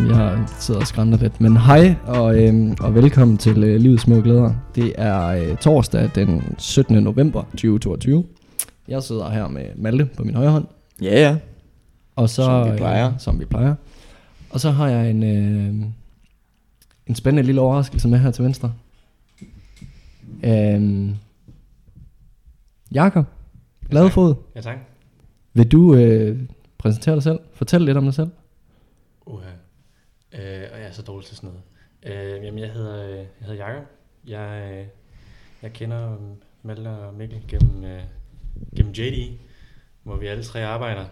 som jeg sidder og skrænder lidt. Men hej og, øhm, og velkommen til øh, Livets Små Glæder. Det er øh, torsdag den 17. november 2022. Jeg sidder her med Malte på min højre hånd. Ja, ja. Og så, Som vi plejer. Øh, som vi plejer. Og så har jeg en, øh, en spændende lille overraskelse med her til venstre. Øhm, Jakob, Ladefod, Ja, tak. vil du øh, præsentere dig selv? Fortæl lidt om dig selv. Uha. Øh, og jeg er så dårlig til sådan noget. Øh, jamen, jeg hedder, øh, jeg hedder Jakob. Jeg, øh, jeg kender Malte og Mikkel gennem, øh, gennem JD, hvor vi alle tre arbejder.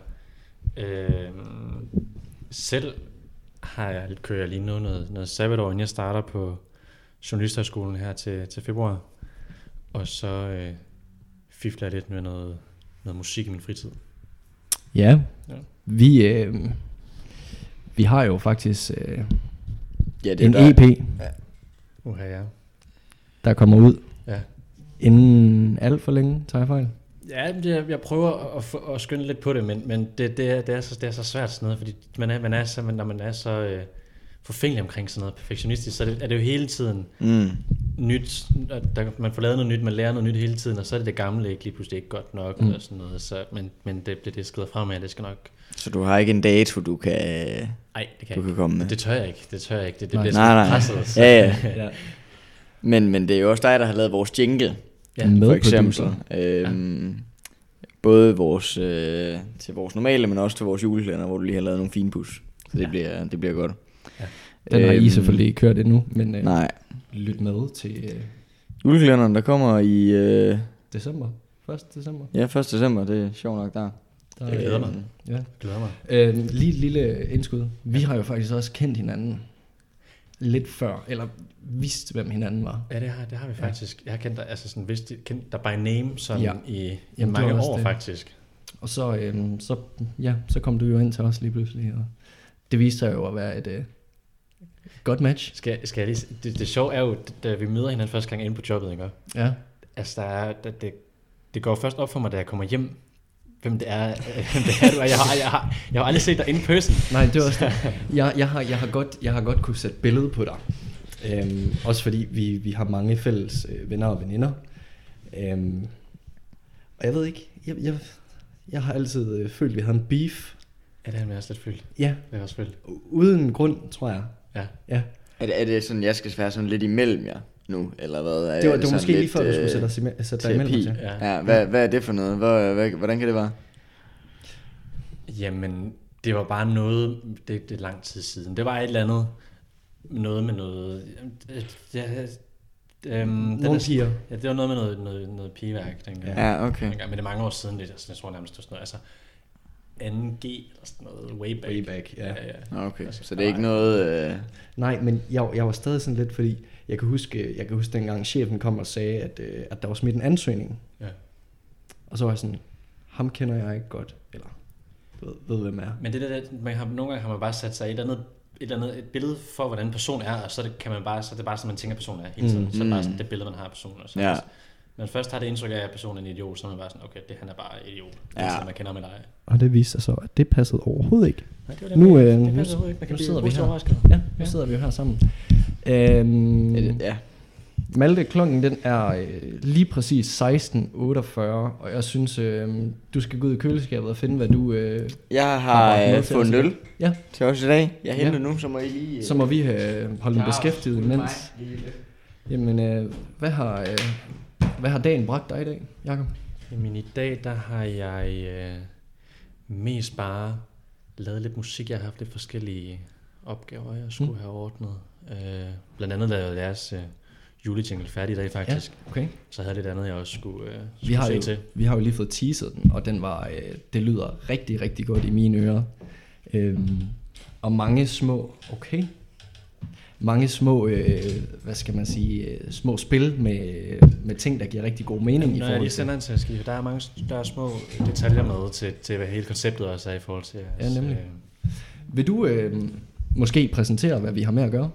Øh, selv har jeg, kører jeg lige nu noget, noget sabbatår, inden jeg starter på Journalisthøjskolen her til, til februar. Og så øh, fifler jeg lidt med noget, noget musik i min fritid. Ja, Ja. vi, øh, vi har jo faktisk øh, Ja, en der- EP, Uha, ja. der kommer ud Ja. inden alt for længe, tager jeg fejl. Ja, men det, jeg prøver at, få- at skynde lidt på det, men, men det, det, er, det, er så, det er så svært sådan noget, fordi man er, man er så, når man er så øh, forfængelig omkring sådan noget perfektionistisk, så er det, er det jo hele tiden Mm. nyt, at der, man får lavet noget nyt, man lærer noget nyt hele tiden, og så er det det gamle ikke lige pludselig ikke godt nok, Mm. og sådan noget, så, men, men det bliver det skrider frem af, det skal nok, Så du har ikke en dato, du kan, ej, det kan du kan komme med? Det tør jeg ikke, det tør jeg ikke, det, det Nej. bliver Nej, sådan nej. presset. Så. Ja, ja. ja. Men, men det er jo også dig, der har lavet vores jingle, ja. Med for eksempel. Øhm, Både vores, øh, til vores normale, men også til vores julekalender, hvor du lige har lavet nogle fine pus. Så det, Ja. bliver, det bliver godt. Den har I Øhm, selvfølgelig ikke kørt endnu, men øh, Nej. lyt med til øh, Julekalenderen, der kommer i øh, december. 1. december. ja, 1. december, det er sjovt nok der. Der, Jeg glæder mig. Øhm, Ja. Jeg glæder mig. Øh, lige et lille indskud. Vi har jo faktisk også kendt hinanden lidt før, eller vidst, hvem hinanden var. Ja, det har, det har vi Ja. faktisk. Jeg har kendt dig, altså sådan, vidst, kendt dig by name sådan Ja. ja. i, i Jamen, mange år det. faktisk. Og så, øhm, så, ja, så kom du jo ind til os lige pludselig, og det viste sig jo at være et øh, godt match. Skal, skal jeg lige, det, det sjove er jo, da vi møder hinanden første gang inde på jobbet, ikke? Ja, Altså, der er, der, det, det går først op for mig, da jeg kommer hjem, hvem det er, hvem det er du er. Jeg har, jeg, har, jeg har aldrig set dig in person. nej, det var også det. Jeg, jeg, har, jeg, har godt, jeg har godt kunne sætte billede på dig. Øhm, også fordi vi, vi har mange fælles øh, venner og veninder. Øhm, og jeg ved ikke, jeg, jeg, jeg har altid øh, følt, at vi havde en beef. Ja, det har jeg også lidt følt. Ja, Det har også følt. uden grund, tror jeg. Ja. Ja, Er det, er det sådan, jeg skal være sådan lidt imellem jer nu, eller hvad? Er det var, det var måske lige før, du skulle øh, sætte, ime- sætte dig imellem. terapi? Til. Ja. Ja, hvad, hvad er det for noget? Hvor, hvad, hvordan kan det være? Jamen, det var bare noget, det, det er lang tid siden. Det var et eller andet, noget med noget, det, det, øhm, Nogle er- piger. Ja, det var noget med noget, noget, noget pigeværk dengang. Ja, okay. Dengang, men det er mange år siden, det, altså, jeg tror nærmest, det var sådan noget, altså 2G eller sådan noget, way back. Way back, ja. ja, ja. Okay, Altså, så det er ikke noget... Øh, Nej, men jeg, jeg var stadig sådan lidt, fordi jeg kan huske, jeg kan huske dengang chefen kom og sagde, at, øh, at der var smidt en ansøgning. Ja. Og så var jeg sådan, ham kender jeg ikke godt, eller ved, ved hvem er. Men det der, man har, nogle gange har man bare sat sig et eller andet, et, eller andet, et billede for, hvordan en person er, og så, det, kan man bare, så er det bare sådan, man tænker, at personen er hele tiden. Mm. Så er det bare Mm. sådan, det billede, man har af personen. Og så Ja. Man først har det indtryk af, at personen er en idiot, så er man bare sådan, okay, det, han er bare en idiot. Det er Ja. sådan, man kender med dig. Og det viste sig så, at det passede overhovedet ikke. Nej, det var det, Nu, øh, det passer overhovedet ikke. Man kan nu sidder vi her. Ja, nu Ja. sidder vi jo her sammen. Øhm, er det, ja. Malte, klokken den er øh, lige præcis 16.48, og jeg synes, øh, du skal gå ud i køleskabet og finde, hvad du... Øh, Jeg Har har øh, fået en øl Ja. til os i dag. Jeg henter Ja. nu, så må I lige... øh, så må vi øh, holde dem beskæftiget imens. Jamen, øh, hvad, har, øh, hvad har dagen bragt dig i dag, Jacob? Jamen i dag, der har jeg øh, mest bare lavet lidt musik. Jeg har haft lidt forskellige opgaver, jeg skulle Mm. have ordnet. Øh, blandt andet lavede jeg deres øh, julejingle færdig i dag faktisk. Ja. Okay. Så havde jeg lidt andet, jeg også skulle, øh, Vi skulle har, se jo, til. vi har jo lige fået teaset den, og den var, øh, det lyder rigtig, rigtig godt i mine ører. Øhm, og mange små, okay, mange små, øh, hvad skal man sige, øh, små spil med, med ting, der giver rigtig god mening i Når jeg forhold lige sender en til der er mange der er små detaljer med til, til hvad hele konceptet også er i forhold til. Ja, nemlig. Øh, Vil du øh, måske præsentere, hvad vi har med at gøre?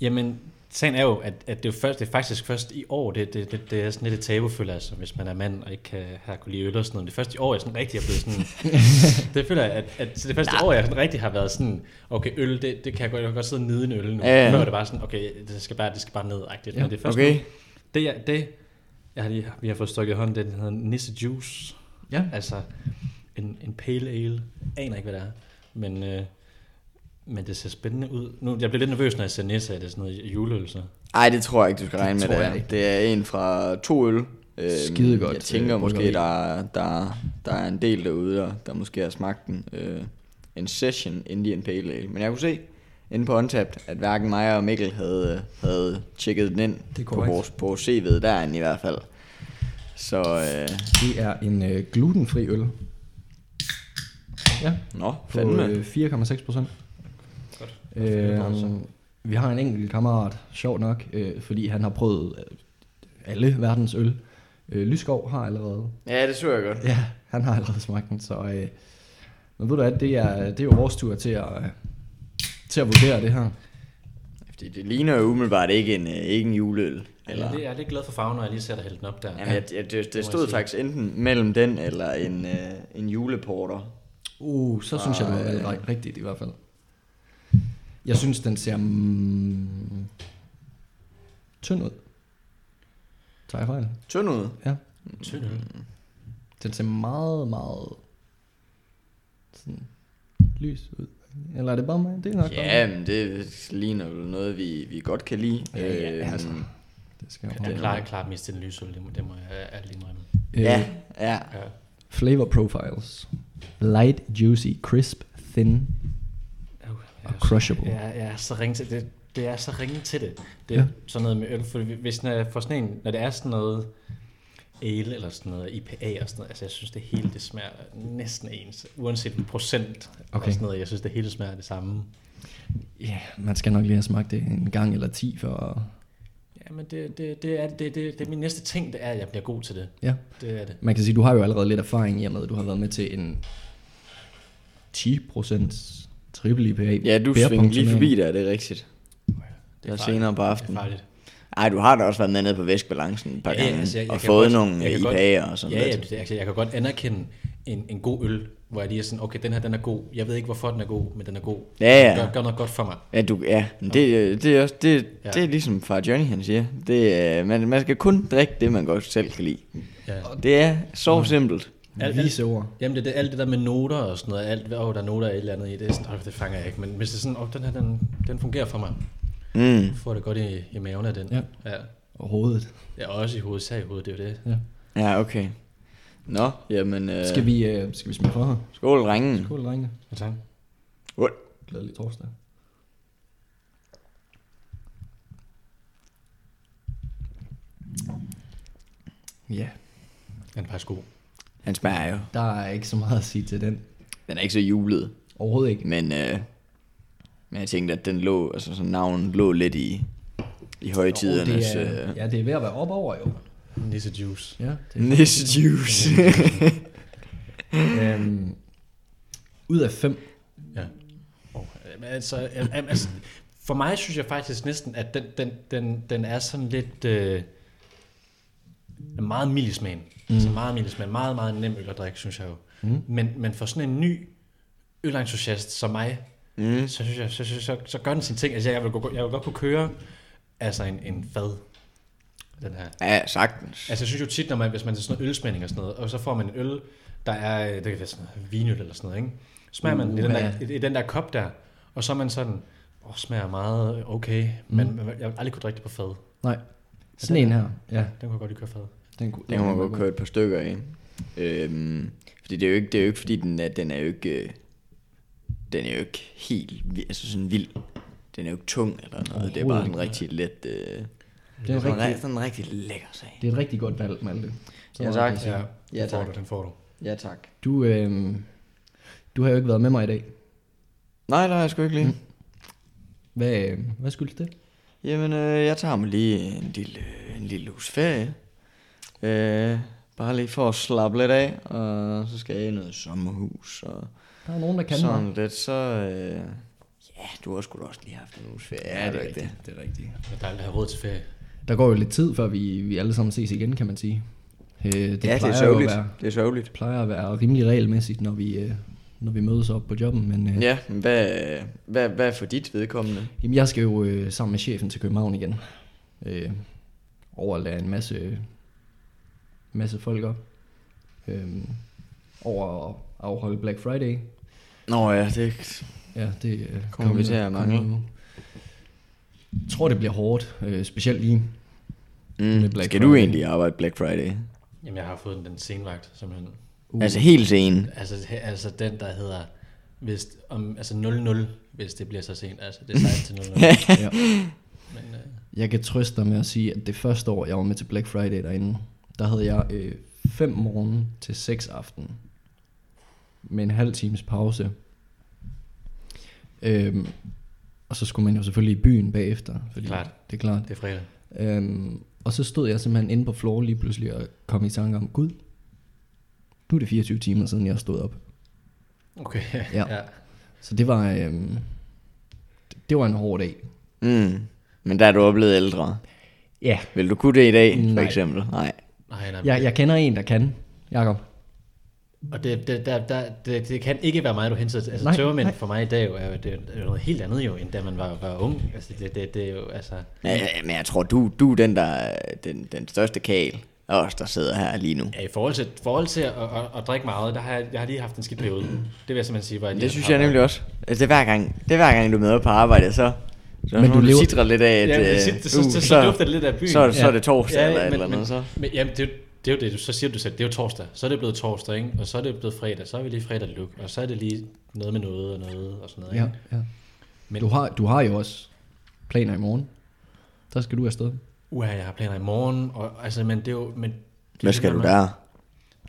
Jamen, sagen er jo, at, at det, er først, det er faktisk først i år, det, det, det, det er sådan lidt et tabu, føler jeg, altså, hvis man er mand og ikke kan have kunne lide øl og sådan noget. Det er først i år, jeg sådan rigtig er blevet sådan... det føler jeg, at, at så det første år, jeg sådan rigtig har været sådan, okay, øl, det, det kan jeg godt, jeg kan godt sidde og nyde en øl nu. Ja, ja. Før var det bare sådan, okay, det skal bare, det skal bare ned-agtigt. Ja, Men det er først Okay. nu, det, jeg- det, jeg har lige, vi har fået stukket i hånden, det hedder Nisse Juice. Ja. Altså, en, en pale ale. Aner ikke, hvad det er. Men, øh, men det ser spændende ud. Nu, jeg bliver lidt nervøs, når jeg ser Nisse, er det sådan noget juleøl, så. Ej, det tror jeg ikke, du skal Det regne med. Det er. det er en fra to øl. Øhm, Skidegodt, Jeg tænker øh, måske, der, der, der er en del derude, der, der måske har smagt den. Øh, en Session Indian Pale Ale. Men jeg kunne se inde på Untapped, at hverken mig og Mikkel havde, havde tjekket den ind Det på vores på CV'et derinde i hvert fald. Så, øh, Det er en øh, glutenfri øl. Ja, nå, på øh, 4,6 procent. Øh, vi har en enkelt kammerat, sjov nok, øh, fordi han har prøvet øh, alle verdens øl. Øh, Lyskov har allerede. Ja, det så jeg godt. Ja, han har allerede smagt den, så... Øh, men ved du hvad, det er, det er jo vores tur til at, øh, til at vurdere det her. Fordi det ligner jo umiddelbart ikke en, øh, ikke en juleøl. Eller? Jeg, er lidt, jeg er lidt glad for farven, når jeg lige ser dig hælde den op der. Jamen, jeg, jeg, det, det stod faktisk enten mellem den eller en, øh, en juleporter. Uh, så synes jeg, Ej. valgt ri- rigtigt i hvert fald. Jeg synes, den ser mm, tynd ud. Tager jeg fejl? Tynd ud. Ja. Tynd øl. Den ser meget, meget sådan lys ud. Eller er det bare mig? Det er nok Ja, men det ligner jo noget, vi, vi godt kan lide. Ja, ja, Øhm, altså. Det skal jeg Jeg jo. klarer klart mest den lyse det må, det må jeg ærligt indrømme. Ja, Øh, ja. Ja. flavor profiles. Light, juicy, crisp, thin. Og crushable. Jeg er så ringe til det. Det er så ringe til det. Det er Ja. ja. sådan noget med øl, for hvis når, jeg får sådan en, når det er sådan noget ale eller sådan noget IPA og sådan noget, altså jeg synes det hele det smager næsten ens, uanset procent Okay. og sådan noget, jeg synes det hele smager det samme. Ja, man skal nok lige have smagt det en gang eller ti for. Ja, men det, det, det, er, det, det, det er min næste ting, det er, at jeg bliver god til det. Ja. Det er det. Man kan sige, du har jo allerede lidt erfaring i og med, at du har været med til en 10% triple IPA. Ja, du svingte lige forbi der, det er rigtigt. Det Der er senere på Det er aftenen. farligt. Ej, du har da også været med nede på væskebalancen et par Ja, ja, gange. altså, jeg- jeg og fået godt- nogle jeg IPA'er og sådan Ja, ja, lidt. det, altså, jeg kan godt anerkende en, en god øl, hvor jeg lige er sådan, okay, den her, den er god. Jeg ved ikke, hvorfor den er god, men den er god. Ja, ja. Gør, gør noget godt for mig. Ja, du, ja men det, det, er også, det, Ja. det er ligesom far Johnny han siger. Det, man, man skal kun drikke det, man godt selv kan lide. Ja. Det er så simpelt. Alt- Vise ord. Jamen, det, er det, alt det der med noter og sådan noget, alt, åh, der er noter af et eller andet i, det, sådan, åh, det fanger jeg ikke. Men hvis det er sådan, åh, den her, den, den fungerer for mig. Mm. Jeg får det godt i, i maven af den. Ja. ja. Og hovedet. Ja, også i hovedet, sag i hovedet, det er jo det. Ja. Ja, okay. Nå, jamen... Øh, Skal vi, øh, skal vi smide for her? Skål, drengen. Skål, drenge. Ja, tak. Skål. Glædelig torsdag. Ja, Den er faktisk god. Han smager jo. der er ikke så meget at sige til den. Den er ikke så julet. Overhovedet ikke. Men, øh, men jeg tænkte, at den lå, altså sådan navnet lå lidt i, i højtidernes... det er, øh, ja, det er ved at være op over jo. Nisse juice. Ja, det er Nisse juice. øhm, ud af fem. Ja. Og, øh, altså, altså, for mig synes jeg faktisk næsten, at den, den, den, den er sådan lidt... Øh, meget mild i smagen. Mm. Altså meget mild i smagen. Meget, meget nem øl at drikke, synes jeg jo. Mm. Men, men for sådan en ny ølentusiast som mig, mm. så synes jeg, så, så, så, så gør den sin ting. Altså jeg vil, gå- jeg vil godt kunne køre altså en, en fad. Den her. Ja, sagtens. Altså jeg synes jo tit, når man, hvis man til sådan noget ølsmænding og sådan noget, og så får man en øl, der er, det kan være sådan noget vinøl eller sådan noget, ikke? Smager man i, den der, i, i den der kop der, og så er man sådan, åh, smager meget okay, men, Mm. men jeg vil aldrig kunne drikke det på fad. Nej, sådan en her. Ja, Den kunne jeg godt lige køre fad. Den, kunne- Den kan man var godt god. køre et par stykker af. Øhm, fordi det er jo ikke, det er jo ikke fordi den er, den er jo ikke, øh, den er jo ikke helt, altså sådan vild. Den er jo ikke tung eller noget. Det er bare sådan rigtig let, øh, Det er, sådan, rigtig, sådan en rigtig lækker sag. det er et rigtig godt valg, Malte. Så Ja, tak. Ja, Ja, den får tak. du, den får du. Ja, tak. Du, øh, du har jo ikke været med mig i dag. Nej, der er jeg sgu ikke lige. Mm. Hvad, øh, hvad skyldes det? Jamen, øh, jeg tager mig lige en lille, en lille uges ferie. Øh, bare lige for at slappe lidt af, og så skal jeg i noget sommerhus, og Der er nogen, der kan sådan mig. lidt, så... Øh, du har sgu da også lige haft en uges ferie. Ja, det er ikke rigtigt. Det er rigtigt. Det er dejligt at have råd til ferie. Der går jo lidt tid, før vi, vi alle sammen ses igen, kan man sige. Øh, det, ja, det plejer er sørgeligt. være, Det er sørgeligt. plejer at være rimelig regelmæssigt, når vi, øh, når vi mødes op på jobben. Men øh, Ja, men hvad, hvad, hvad er for dit vedkommende? jamen, jeg skal jo øh, sammen med chefen til København igen. Øh, over at en masse, masse folk op. Øh, over at afholde Black Friday. Nå ja, det Ja, det øh, Kommer vi til at nu. Jeg tror, det bliver hårdt, øh, specielt lige. Med mm, Black skal du Friday. egentlig arbejde Black Friday? Jamen, jeg har fået den, den senvagt, simpelthen. Uh, Altså helt sen. Altså, altså den, der hedder hvis, om, altså 0-0, hvis det bliver så sent. Altså, det er sejt til 0-0. ja. Men, øh, Jeg kan trøste dig med at sige, at det første år, jeg var med til Black Friday derinde, der havde jeg øh, 5 morgen til 6 aften. Med en halv times pause. Øhm, og så skulle man jo selvfølgelig i byen bagefter. Fordi Klart. Det er klart. det er fredag. Øhm, og så stod jeg simpelthen inde på floor lige pludselig og kom i tanke om, Gud, nu er det 24 timer siden, jeg stod op. Okay, Ja. Så det var, øhm, det var en hård dag. Mm. Men der er du oplevet ældre. Ja. Vil du kunne det i dag, for Nej. eksempel? Nej. Nej, nej, Jeg, jeg kender en, der kan. Jakob. Og det, det, der, der, det, det kan ikke være mig, du henser til. Altså, Nej, tømmermænd nej. for mig i dag jo, er, jo- det er noget helt andet jo, end da man var, var ung. Altså, det, det, det er jo, altså... Ja, men jeg tror, du, du er den, der er den, den største kal af os, der sidder her lige nu. Ja, i forhold til, forhold til at, at, at, at, drikke meget, der har jeg, jeg har lige haft en skidt periode. Det vil jeg simpelthen sige, hvor jeg Det synes jeg nemlig også. Altså, det er hver gang, det er hver gang du møder på arbejde, så, så Men du lever- sidder lidt af, at Ja, øh, det, så, så, uh, så, så, dufter det lidt af byen. så, er det- så er det Ja. torsdag Ja, eller et men, eller andet, men, så. Men, jamen, det, er jo- det er jo det, du- så siger du selv, det er jo torsdag. Så er det blevet torsdag, ikke? Og så er det blevet fredag, så er vi lige fredag look, og så er det lige noget med noget og noget og sådan noget, Ja, ikke? ja. Men- Du, har, du har jo også planer i morgen. Der skal du afsted. Uha, jeg har planer i morgen, og altså, men det er jo... Men, det Hvad det skal der du der?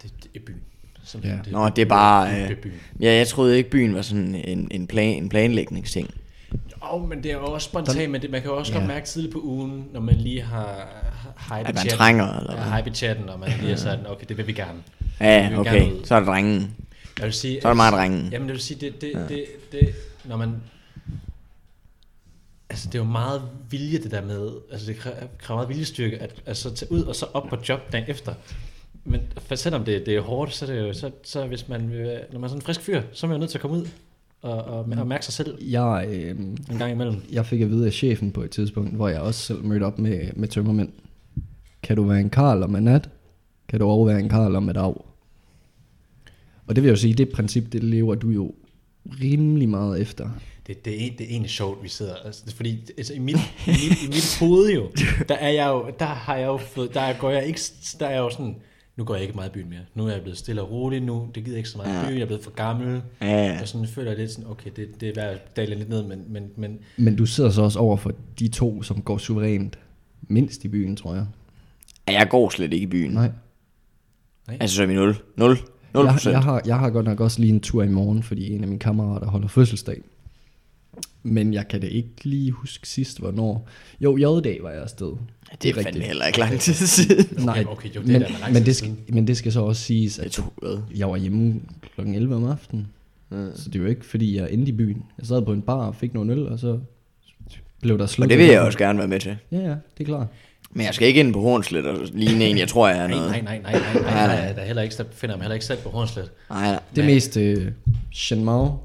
Det, det er byen. Simpelthen. Ja. Nå, det er bare, Det, øh, det er byen. Ja, jeg troede ikke, byen var sådan en, en, plan, en planlægningsting. Åh, oh, men det er jo også spontant, men det, man kan jo også Ja. godt mærke tidligt på ugen, når man lige har hype At man trænger, eller hvad? Ja, hype chatten, og man lige er sådan, okay, det vil vi gerne. Vi Ja, vil okay. gerne. Så er det drengen. Jeg vil sige, Så er det meget drengen. Jamen, det vil sige, det, det, ja. det, det, når man... Altså, det er jo meget vilje, det der med... Altså, det kræver meget viljestyrke, at altså, tage ud og så op på job dagen efter. Men for selvom det, det er hårdt, så er det jo... Så, så hvis man, når man er sådan en frisk fyr, så er man jo nødt til at komme ud og, og, og mærke sig selv Jeg, øh, en gang imellem. jeg fik at vide af chefen på et tidspunkt, hvor jeg også selv mødte op med, med tømmermænd. Kan du være en karl om en nat? Kan du også være en karl om et dag? Og det vil jeg jo sige, det princip, det lever du jo rimelig meget efter. Det, det, er, det er egentlig sjovt, vi sidder, altså, det fordi, altså, i, mit, i, mit, i mit hoved jo, der er jeg jo, der har jeg jo fået, der går jeg ikke, der er jeg jo sådan, nu går jeg ikke meget i byen mere. Nu er jeg blevet stille og rolig nu, det gider ikke så meget Ja. byen, jeg er blevet for gammel. Ja, Og sådan føler jeg lidt sådan, okay, det, det er værd at dale lidt ned, men, men, men Men du sidder så også over for de to, som går suverænt mindst i byen, tror jeg. Ja, jeg går slet ikke i byen. Nej. Altså, så er vi 0. 0. 0 Jeg, procent. jeg, har, jeg har godt nok også lige en tur i morgen, fordi en af mine kammerater holder fødselsdag. Men jeg kan da ikke lige huske sidst, hvornår. Jo, J-dag var jeg afsted. det er fandme heller ikke lang tid siden. Nej, okay, jo, det er men, tid men, det skal, men det skal så også siges, Jeg at hvad? jeg var hjemme kl. 11 om aftenen. Mm. Så det er jo ikke, fordi jeg endte i byen. Jeg sad på en bar og fik nogle øl, og så blev der Og slukket. det vil jeg også gerne være med til. Ja, ja, det er klart. Men jeg skal ikke ind på Hornslet og ligne en, jeg tror, jeg er nej, noget. nej, nej, nej, nej, nej, Nej, nej, nej. nej, der er heller ikke, der finder mig heller ikke selv på Hornslet. Nej, nej. Det er Men- mest øh, Shen Mao.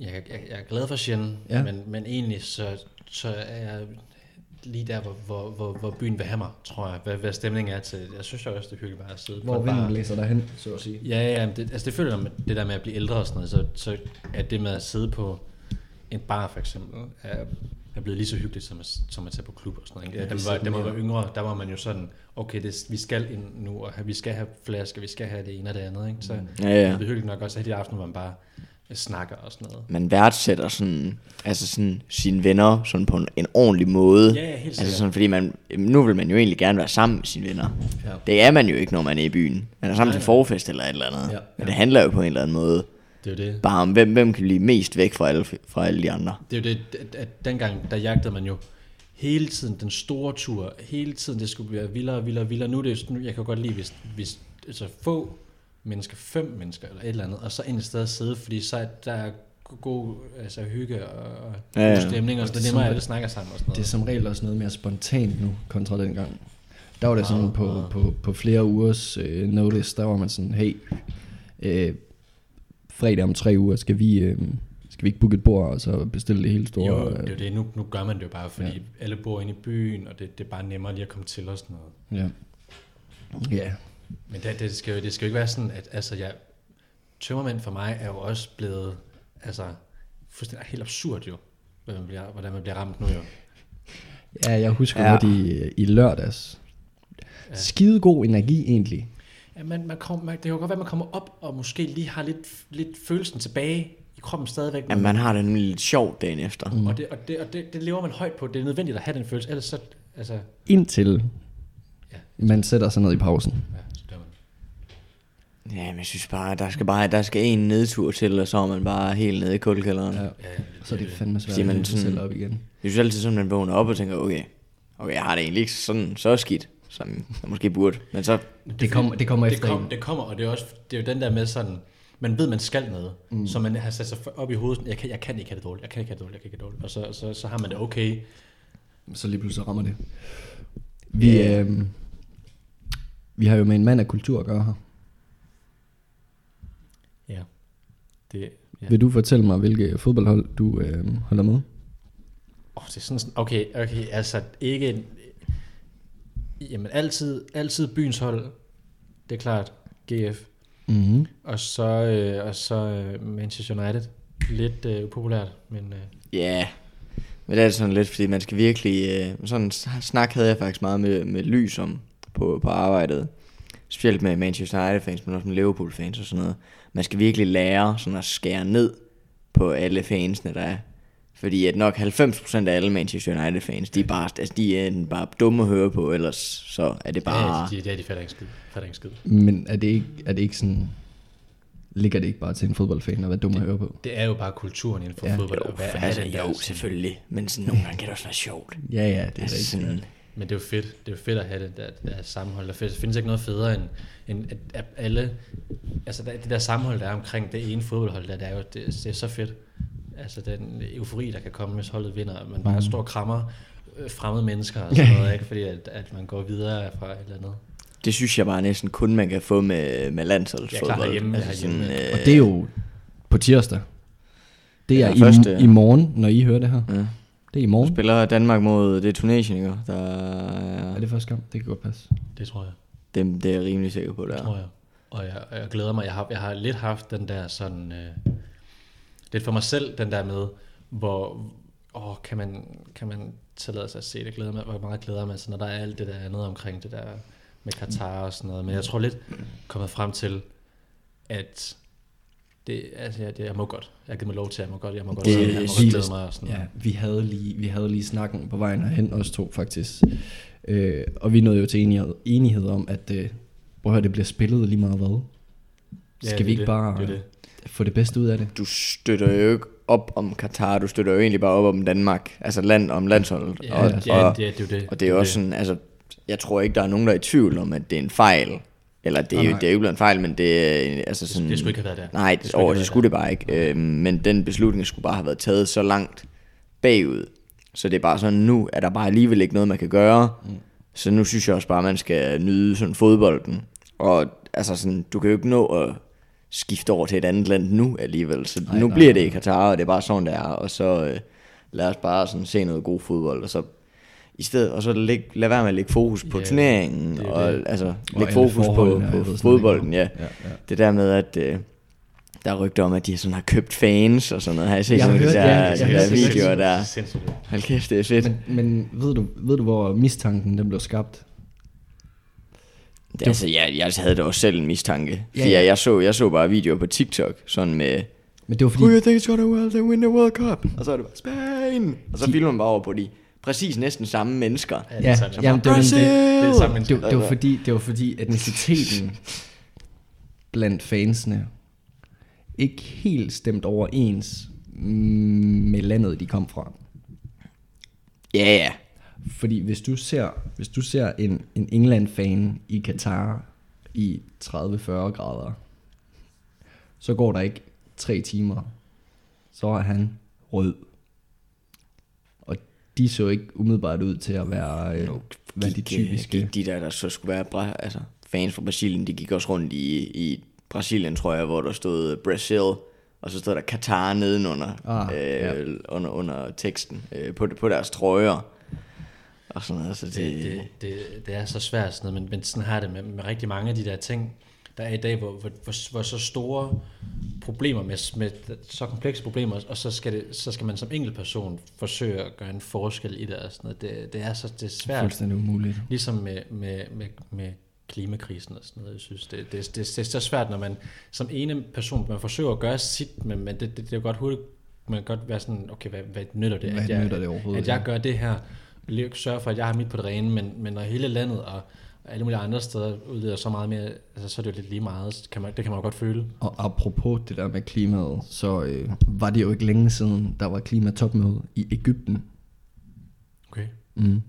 Jeg, jeg, jeg er glad for Shen, Ja. men, men egentlig så, så er jeg lige der, hvor, hvor, hvor, hvor byen vil have mig, tror jeg, hvad, hvad stemningen er til. Jeg synes jo også, det er hyggeligt bare at sidde Hvor vinden bar. blæser derhen, så at sige. Ja, ja, det, altså det føler jeg, med det der med at blive ældre og sådan noget, så, så er det med at sidde på en bar for eksempel, er, er blevet lige så hyggeligt som at, som at tage på klub og sådan noget. Ja, da, var, da man mere. var yngre, der var man jo sådan, okay, det, vi skal ind nu, og vi skal have flasker, vi skal have det ene og det andet. Ikke? Så Mm. Ja, ja. det er hyggeligt nok også at de aftener, hvor man bare snakker og sådan noget. Man værdsætter sådan, altså sådan sine venner sådan på en, en ordentlig måde. Ja, ja, helt sikkert. Altså sådan, fordi man, nu vil man jo egentlig gerne være sammen med sine venner. Ja. Det er man jo ikke, når man er i byen. Man er sammen Nej, til nej. forfest eller et eller andet. Ja, Men det handler jo på en eller anden måde Det er jo det. bare om, hvem, hvem kan blive mest væk fra alle, fra alle de andre. Det er jo det, at- dengang, der jagtede man jo hele tiden den store tur, hele tiden det skulle være vildere og vildere og vildere. Nu er det jo jeg kan godt lide, hvis, hvis altså få mennesker, fem mennesker eller et eller andet, og så ind et sted at sidde, fordi så er der, god, god altså, hygge og, og Ja, ja, god stemning, og så det er Det er nemmere, at alle snakker sammen og sådan Det er noget. som regel også noget mere spontant nu, kontra dengang. Der var det sådan Meget, på, meget. på, på flere ugers øh, notice, der var man sådan, hey, øh, fredag om tre uger, skal vi, øh, skal vi ikke booke et bord, og så bestille det hele store? Jo, øh, det er det. Nu, nu gør man det jo bare, fordi ja. alle bor inde i byen, og det, det er bare nemmere lige at komme til og sådan noget. Ja. Ja. Men det, det, skal jo, det skal jo ikke være sådan, at altså, jeg, tømmermænd for mig er jo også blevet altså, fuldstændig helt absurd jo, hvordan man bliver, hvordan man bliver ramt nu jo. ja, jeg husker Ja. godt i, i lørdags. Ja. Skide god energi egentlig. Ja, man, man kom, man, det kan jo godt være, at man kommer op og måske lige har lidt, lidt følelsen tilbage i kroppen stadigvæk. Jamen, man har det nemlig lidt sjovt dagen efter. Mm. Og, det, og, det, og det, det lever man højt på. Det er nødvendigt at have den følelse, ellers så, altså, Indtil Ja. man sætter sig ned i pausen. ja. Ja, men jeg synes bare, der skal bare der skal en nedtur til, og så er man bare helt nede i kuldkælderen. Ja. Ja. Ja, Så er det fandme svært Siger at man sådan- selv op igen. Jeg synes altid sådan, man vågner op og tænker, okay, okay, jeg har det egentlig ikke sådan så skidt, som jeg måske burde. Men så, Det kommer, det kommer det, efter kom, en. det kommer, og det er, også, det er jo den der med sådan, man ved, man skal noget, mm. så man har sat sig op i hovedet, jeg kan, jeg kan ikke have det dårligt, jeg kan ikke have det dårligt, jeg kan ikke have det dårligt, og så, så, så har man det okay. Så lige pludselig rammer det. Vi, Ja. øh, vi har jo med en mand af kultur at gøre her. Ja. Det, ja. Vil du fortælle mig, hvilke fodboldhold du øh, holder med? Oh, det er sådan, sådan- okay, okay, altså ikke, en- jamen altid, altid byens hold, det er klart, GF, Mm-hmm. og så, øh, og så øh, Manchester United, lidt øh, upopulært, men øh, ja, men det er sådan lidt, fordi man skal virkelig, øh, sådan en snak havde jeg faktisk meget med, med lys om på, på arbejdet. Specielt med Manchester United fans, men også med Liverpool fans og sådan noget. Man skal virkelig lære sådan at skære ned på alle fansene, der er. Fordi at nok 90% af alle Manchester United fans, de er bare, altså, de er enten bare dumme at høre på, ellers så er det bare... ja, de, de, de fatter ikke skid, fatter ikke skid. Men er det, ikke, er det ikke sådan... Ligger det ikke bare til en fodboldfan at være dum at høre på? Det er jo bare kulturen inden for Ja. ja, fodbold. Jo, have altså, den der jo, sådan- selvfølgelig. Men sådan, nogle gange kan det også være sjovt. Ja, ja, det er Altså, rigtigt. sådan, Men det er jo fedt. Det er jo fedt at have det der, der sammenhold. Der findes, findes ikke noget federe end, end at, at alle... Altså der, det der sammenhold, der er omkring det ene fodboldhold, der, det er jo det, det er så fedt. Altså den eufori, der kan komme, hvis holdet vinder. Man bare står og krammer øh, fremmede mennesker og sådan noget, ikke? Fordi at, at man går videre fra et eller andet. Det synes jeg bare næsten kun man kan få med, med landsholdsfodbold. Ja, klar, herhjemme, altså herhjemme. sådan, øh, Og det er jo på tirsdag. Det er Ja, i, første- i morgen, når I hører det her. Ja. Det er i Nu morgen. spiller Danmark mod det er Tunesien, ikke? Der Er er, det første gang? Det kan godt passe. Det tror jeg. det, det er jeg rimelig sikker på, Det der. tror jeg. Og jeg, og jeg glæder mig. Jeg har, jeg har lidt haft den der sådan... Øh, lidt for mig selv, den der med, hvor... Åh, kan man, kan man tillade sig at se det? Glæder mig, hvor meget glæder man sig, når der er alt det der andet omkring det der med Katar og sådan noget. Men jeg tror lidt kommet frem til, at det, altså, jeg, det, jeg må godt. Jeg har givet mig lov til, jeg må godt, jeg må godt, Det se det, jeg må godt vildt. glæde mig og sådan Ja, vi havde lige, vi havde lige snakken på vejen herhen, os to faktisk. Øh, og vi nåede jo til enighed, enighed om, at øh, prøv at høre, det bliver spillet lige meget hvad. Ja, Skal det vi ikke det. bare Det det. få det bedste ud af det? Du støtter jo ikke op om Katar, du støtter jo egentlig bare op om Danmark. Altså land om landsholdet. Ja, og, ja, og, det, er- det er jo det. og det er jo også sådan, altså, jeg tror ikke, der er nogen, der er i tvivl om, at det er en fejl. Eller det er, jo, det er jo blevet en fejl, men det er altså sådan... det skulle ikke have været der. Nej, Det det, skulle over, det skulle det bare ikke. Øhm, men den beslutning skulle bare have været taget så langt bagud. Så det er bare sådan, nu er der bare alligevel ikke noget, man kan gøre. Mm. Så nu synes jeg også bare, man skal nyde sådan fodbolden. Og altså sådan, du kan jo ikke nå at skifte over til et andet land nu alligevel. Så Nej, nu nej, bliver det nej. i Katar, og det er bare sådan, det er. Og så øh, lad os bare sådan se noget god fodbold. Og så i stedet, og så læg, lad være med at lægge fokus på Ja, turneringen, det og det. altså Og lægge fokus på, på jeg fodbolden, ja. Ja, ja. Det der med, at øh, der er rygter om, at de sådan har købt fans og sådan noget. Har jeg set Jeg nogle af de der, ja, de jeg der videoer det. der? Hold kæft, det er fedt. Men, men ved, du, ved du, hvor mistanken den blev skabt? det, altså, jeg, jeg havde da også selv en mistanke. Ja, Ja, ja. Jeg, så, jeg så bare videoer på TikTok, sådan med, Men det var fordi, Who you think is gonna well, they win the World Cup? Og så er det bare, Spain! Og så De- filmer man bare over på de præcis næsten samme mennesker. Ja, det Ja, er sådan, jamen, det var det, det er samme det, det, var fordi, det var fordi etniciteten blandt fansene ikke helt stemt overens med landet, de kom fra. Ja, ja. Fordi hvis du ser, hvis du ser en, en England-fan i Katar i 30-40 grader, så går der ikke tre timer, så var han rød. De så ikke umiddelbart ud til at være, øh, være de Gik, øh, typiske. Gik de der, der så skulle være bra- altså, fans fra Brasilien, de gik også rundt i, i Brasilien, tror jeg, hvor der stod Brazil, og så stod der Qatar nedenunder, Ah, øh, ja. under, under teksten, øh, på, på deres trøjer. Og sådan noget, så det, Det, det, det, det er så svært sådan noget, men, men sådan har det med, med rigtig mange af de der ting, der er i dag, hvor, hvor, hvor, hvor så store problemer med, med så komplekse problemer, og så skal, det, så skal man som enkeltperson forsøge at gøre en forskel i det og sådan noget. Det, det er så det er svært. Fuldstændig umuligt. Ligesom med, med, med, med klimakrisen og sådan noget. Jeg synes, det, det, det, det er så svært, når man som ene person, man forsøger at gøre sit, men, men det, det, det er jo godt hurtigt, man kan godt være sådan, okay, hvad, hvad nytter det? Hvad at jeg, nytter det At jeg ja. gør det her, sørger for, at jeg har mit på det rene, men, men når hele landet og alle mulige andre steder udleder så meget mere, altså, så er det jo lidt lige meget, kan man, det kan man jo godt føle. Og apropos det der med klimaet, så øh, var det jo ikke længe siden, der var klimatopmøde i Ægypten. Okay. Mm.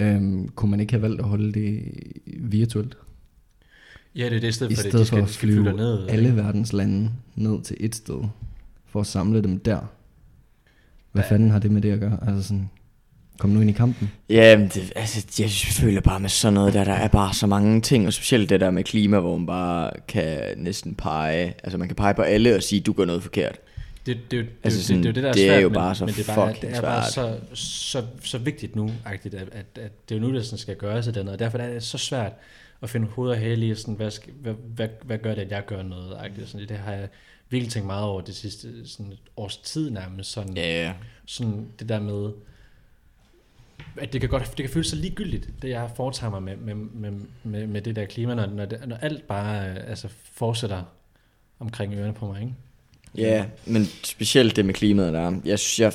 Øhm, kunne man ikke have valgt at holde det virtuelt? Ja, det er det sted, I for det, stedet de skal, for at skal flyve flyve ned. alle verdens lande ned til et sted, for at samle dem der. Hvad Ja. fanden har det med det at gøre? Altså sådan, kom nu ind i kampen. Ja, men det, altså, jeg føler bare med sådan noget der, der er bare så mange ting, og specielt det der med klima, hvor man bare kan næsten pege, altså man kan pege på alle og sige, du gør noget forkert. Det, det, det, Altså det, sådan, det, det, er det, der er det er svært, jo men, bare så men det er bare, det er bare svært. så, så, så vigtigt nu, at, at, at det er jo nu, der sådan skal gøres i den, og derfor er det så svært at finde hoved og hale i, sådan, hvad, hvad, hvad, hvad gør det, at jeg gør noget, agtigt. Sådan, det har jeg virkelig tænkt meget over det sidste sådan et års tid nærmest, sådan, Ja, ja. sådan det der med, at det kan godt det kan føles så ligegyldigt, det jeg foretager mig med, med, med, med, med det der klima, når, når, det, når alt bare øh, altså, fortsætter omkring ørerne på mig, ikke? Ja, men specielt det med klimaet der. Jeg synes, jeg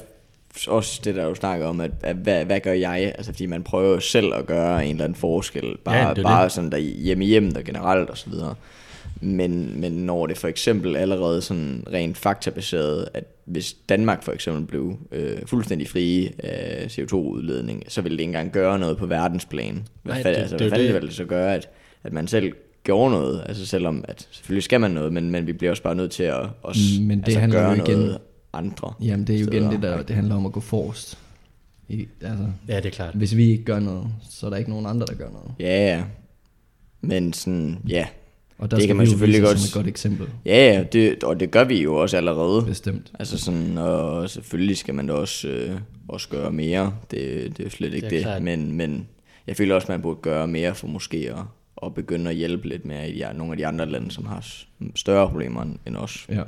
også det der du snakker om, at, at hvad, hvad gør jeg? Altså fordi man prøver jo selv at gøre en eller anden forskel, bare, Ja, det bare det. sådan der hjemme hjemme og generelt og så videre. Men, men når det for eksempel allerede sådan rent faktabaseret, at hvis Danmark for eksempel blev øh, fuldstændig frie af CO2-udledning, så ville det ikke engang gøre noget på verdensplan. Hvad, Nej, Nej, det- altså, det hvad fanden det. ville det så gøre, at, at man selv gjorde noget? Altså selvom, at selvfølgelig skal man noget, men, men vi bliver også bare nødt til at også, Mm, men det altså, handler jo gøre igen- noget andre. Jamen det er jo igen steder. det der, det handler om at gå forrest. I, altså, Ja, det er klart. hvis vi ikke gør noget, så er der ikke nogen andre, der gør noget. Ja, ja. Men sådan, ja. Og der Det skal kan man jo selvfølgelig godt- som et godt eksempel, Ja, ja, det, og det gør vi jo også allerede. bestemt. Altså sådan, og selvfølgelig skal man da også, øh, også gøre mere. Det, det er jo slet ikke Det det. klart. Men, men jeg føler også, man burde gøre mere for måske at, at begynde at hjælpe lidt mere i de, nogle af de andre lande, som har større problemer end- os. Ja.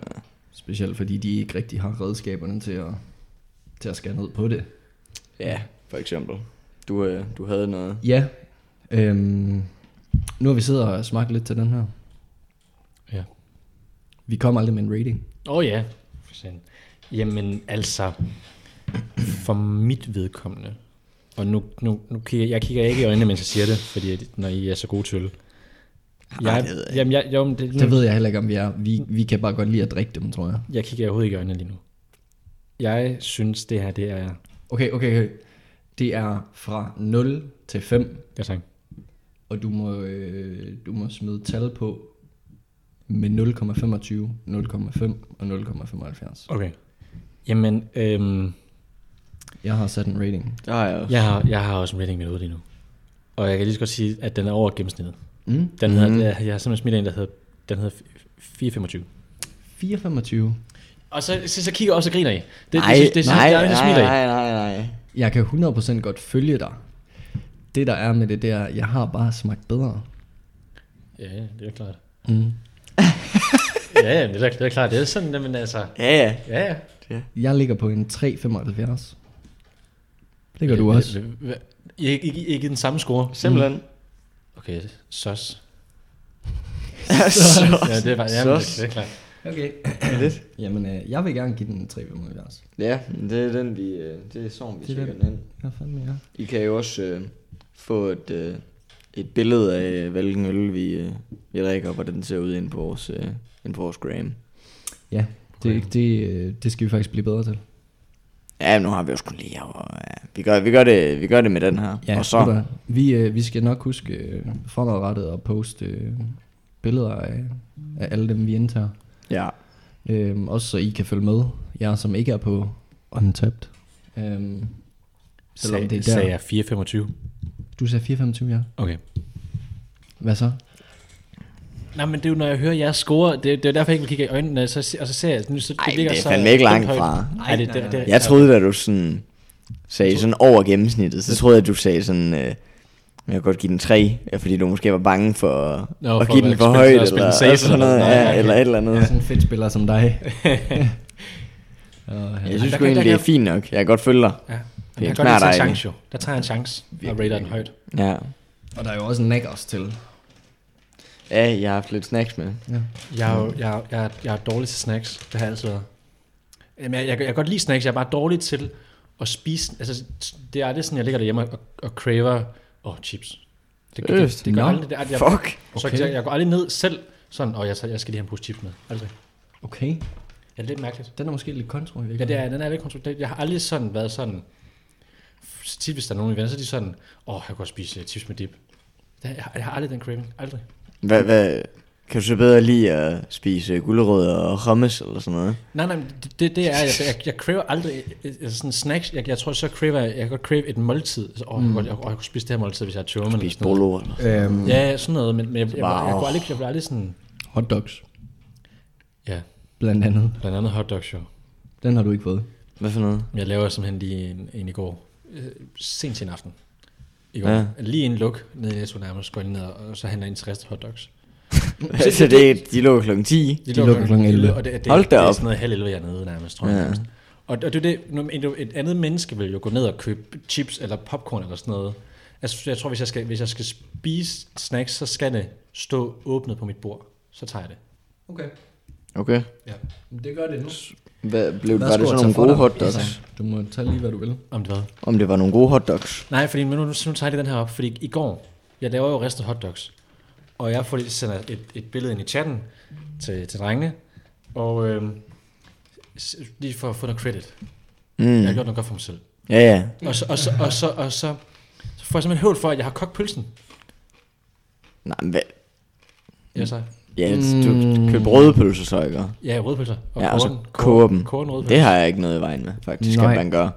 Specielt fordi de ikke rigtig har redskaberne til at, til at skære ned på det. ja for eksempel. Du, øh, du havde noget. Ja, øhm, nu har vi siddet og smagt lidt til den her. Vi kom aldrig med en rating. Åh oh, ja. Jamen altså, for mit vedkommende, og nu, nu, nu kigger jeg kigger ikke i øjnene, mens jeg siger det, fordi når I er så gode til Jeg, det ved jeg ikke. jamen, jeg, jo, det, Det ved jeg heller ikke, om vi er. Vi, vi kan bare godt lide at drikke dem, tror jeg. jeg kigger overhovedet ikke i øjnene lige nu. Jeg synes, det her, det er... Okay, okay, okay. Det er fra 0 til 5, Ja, tak. og du må, øh, du må smide tal på med 0,25, 0,5 og 0,75. Okay. Jamen, øhm, Jeg har sat en rating. Der har jeg også. jeg, har, jeg har også en rating med ud lige nu. Og jeg kan lige så godt sige, at den er over gennemsnittet. Mm. Den hedder, Mhm. jeg, jeg har simpelthen smidt en, der hedder, den hedder 425. 4,25. Og så, så, så kigger jeg også og griner I. Det, nej, det, det, det, nej, jeg, jeg, nej, smiler I. nej, nej, nej. Jeg kan 100% godt følge dig. Det der er med det der, jeg har bare smagt bedre. Ja, ja, det er klart. Mm. Ja, ja, det er, det er klart. Det er sådan, men altså... Ja, ja. Ja, ja. Jeg ligger på en 3,75. Det gør du også. Hva- hva- Ikke, ikke, ikke den samme score? Simpelthen. Okay, sos. så, Ja, det er bare... Jamen, det, Sos. det er klart. Okay. lidt. Jamen, øh, jeg vil gerne give den en 3,75. Ja, det er den, vi, øh, det er sådan, vi Det er den. den ind. Hvad fanden er I kan jo også øh, få et, øh, et billede af, hvilken øl vi, øh, vi drikker, og hvordan den ser ud inde på vores, øh, inde på vores gram. Ja, det, det, øh, det skal vi faktisk blive bedre til. Ja, nu har vi også kun lige, og ja, vi, gør, vi, gør det, vi gør det med den her. Ja, og så, vi, øh, vi skal nok huske øh, fremadrettet at poste øh, billeder af, af alle dem, vi indtager. ja, Øhm, også så I kan følge med, jer som ikke er på Untapped. Øhm, selvom Sag, det er Sagde der. jeg 4,25? Du sagde 425, ja. Okay. Hvad så? Nej, men det er jo, når jeg hører jer score, det, det er derfor, jeg ikke vil kigge i øjnene, så, og så ser jeg, nu, så, Ej, ligger det er så fandme ikke langt højt. fra. Nej, det, det, det, Jeg troede, da du sådan sagde sådan over gennemsnittet, så troede jeg, at du sagde sådan, øh, jeg kan godt give den 3, ja, fordi du måske var bange for Nå, at for give at den for højt, at eller, eller sådan noget, eller noget. ja, eller et eller andet. Jeg er sådan en fedt spiller som dig. Jeg synes kan- egentlig, det er fint nok. Jeg kan godt følge dig. Ja. Det Jeg er kan godt lide at chance, jo. Der tager jeg en chance og rater den højt. Ja. og der er jo også en naggers til. ja, jeg har haft lidt snacks med. Ja. Jeg er, jo, jeg, jeg, jeg er dårlig til snacks. Det har jeg altid været. Jamen, jeg, jeg, jeg kan godt lide snacks. Jeg er bare dårlig til at spise. Altså, det er aldrig sådan, jeg ligger derhjemme og, og craver oh, chips. Det, det, det, det, gør Nå. aldrig. Det, er- jeg, Fuck. Så Okay. jeg, jeg går aldrig ned selv sådan, og jeg, jeg skal lige have en pose chips med. Aldrig. Okay. Ja, det er lidt mærkeligt. Den er måske lidt kontro. Ja, det er, den er lidt kontrolleret. Jeg har aldrig sådan været sådan... Tit hvis der er nogen i venner, så er de sådan, åh, oh, jeg kan godt spise uh, chips med dip. Det, jeg, har- jeg har aldrig den craving. Aldrig. Hvad, hvad, kan du så bedre lide at spise gulerødder og hummus eller sådan noget? Nej, nej, det, det, er, jeg, jeg, jeg craver aldrig øh, altså sådan snacks. Jeg, jeg tror, så craver jeg, jeg kan godt crave et måltid. Så, åh, jeg, mm. jeg, jeg, jeg kunne spise det her måltid, hvis jeg har tømmer. eller Spise sådan noget. bolo eller Øhm, Ja, sådan noget, men, men jeg, jeg, jeg, jeg, Wow. kunne aldrig, jeg blev aldrig sådan, Hotdogs, ja, blandt andet. blandt andet hotdogs jo. Den har du ikke fået. Hvad for noget? Jeg laver simpelthen lige en, en i går, øh, sent til en aften. I går. Ja. Lige en luk nede i Netto nærmest, går jeg ned, og så handler jeg ind til rest hotdogs. så det, er- de lå klokken 10. De, lukker klokken 11. Og det, det, Hold da det er op. sådan noget halv 11, jeg er nede nærmest, tror jeg. Ja. nærmest. Og, og det er det, et andet menneske vil jo gå ned og købe chips eller popcorn eller sådan noget. Altså, jeg tror, hvis jeg, skal, hvis jeg skal spise snacks, så skal det stå åbnet på mit bord. Så tager jeg det. Okay. Okay. Ja. Det gør det nu. Hvad, blev, Hvad var det sådan nogle gode hotdogs? Altså, Du må tage lige, hvad du vil. Om det hvad? Om det var nogle gode hotdogs? Nej, fordi nu, nu, nu tager jeg den her op, fordi i går, jeg laver jo ristet hotdogs, og jeg får lige sender et, et billede ind i chatten til, til drengene, og øh, lige for at få noget credit. Mm. Jeg har gjort noget godt for mig selv. Ja, ja. Og så, og så, og så, og så, så får jeg simpelthen høvl for, at jeg har kogt pølsen. Nej, men hvad? Ja, så. Ja, du køber rødpølse så, ikke? Ja, rødpølser. Og Ja, og så koger dem. Koger rødpølse. Det har jeg ikke noget i vejen med, faktisk, Nej. kan man gøre.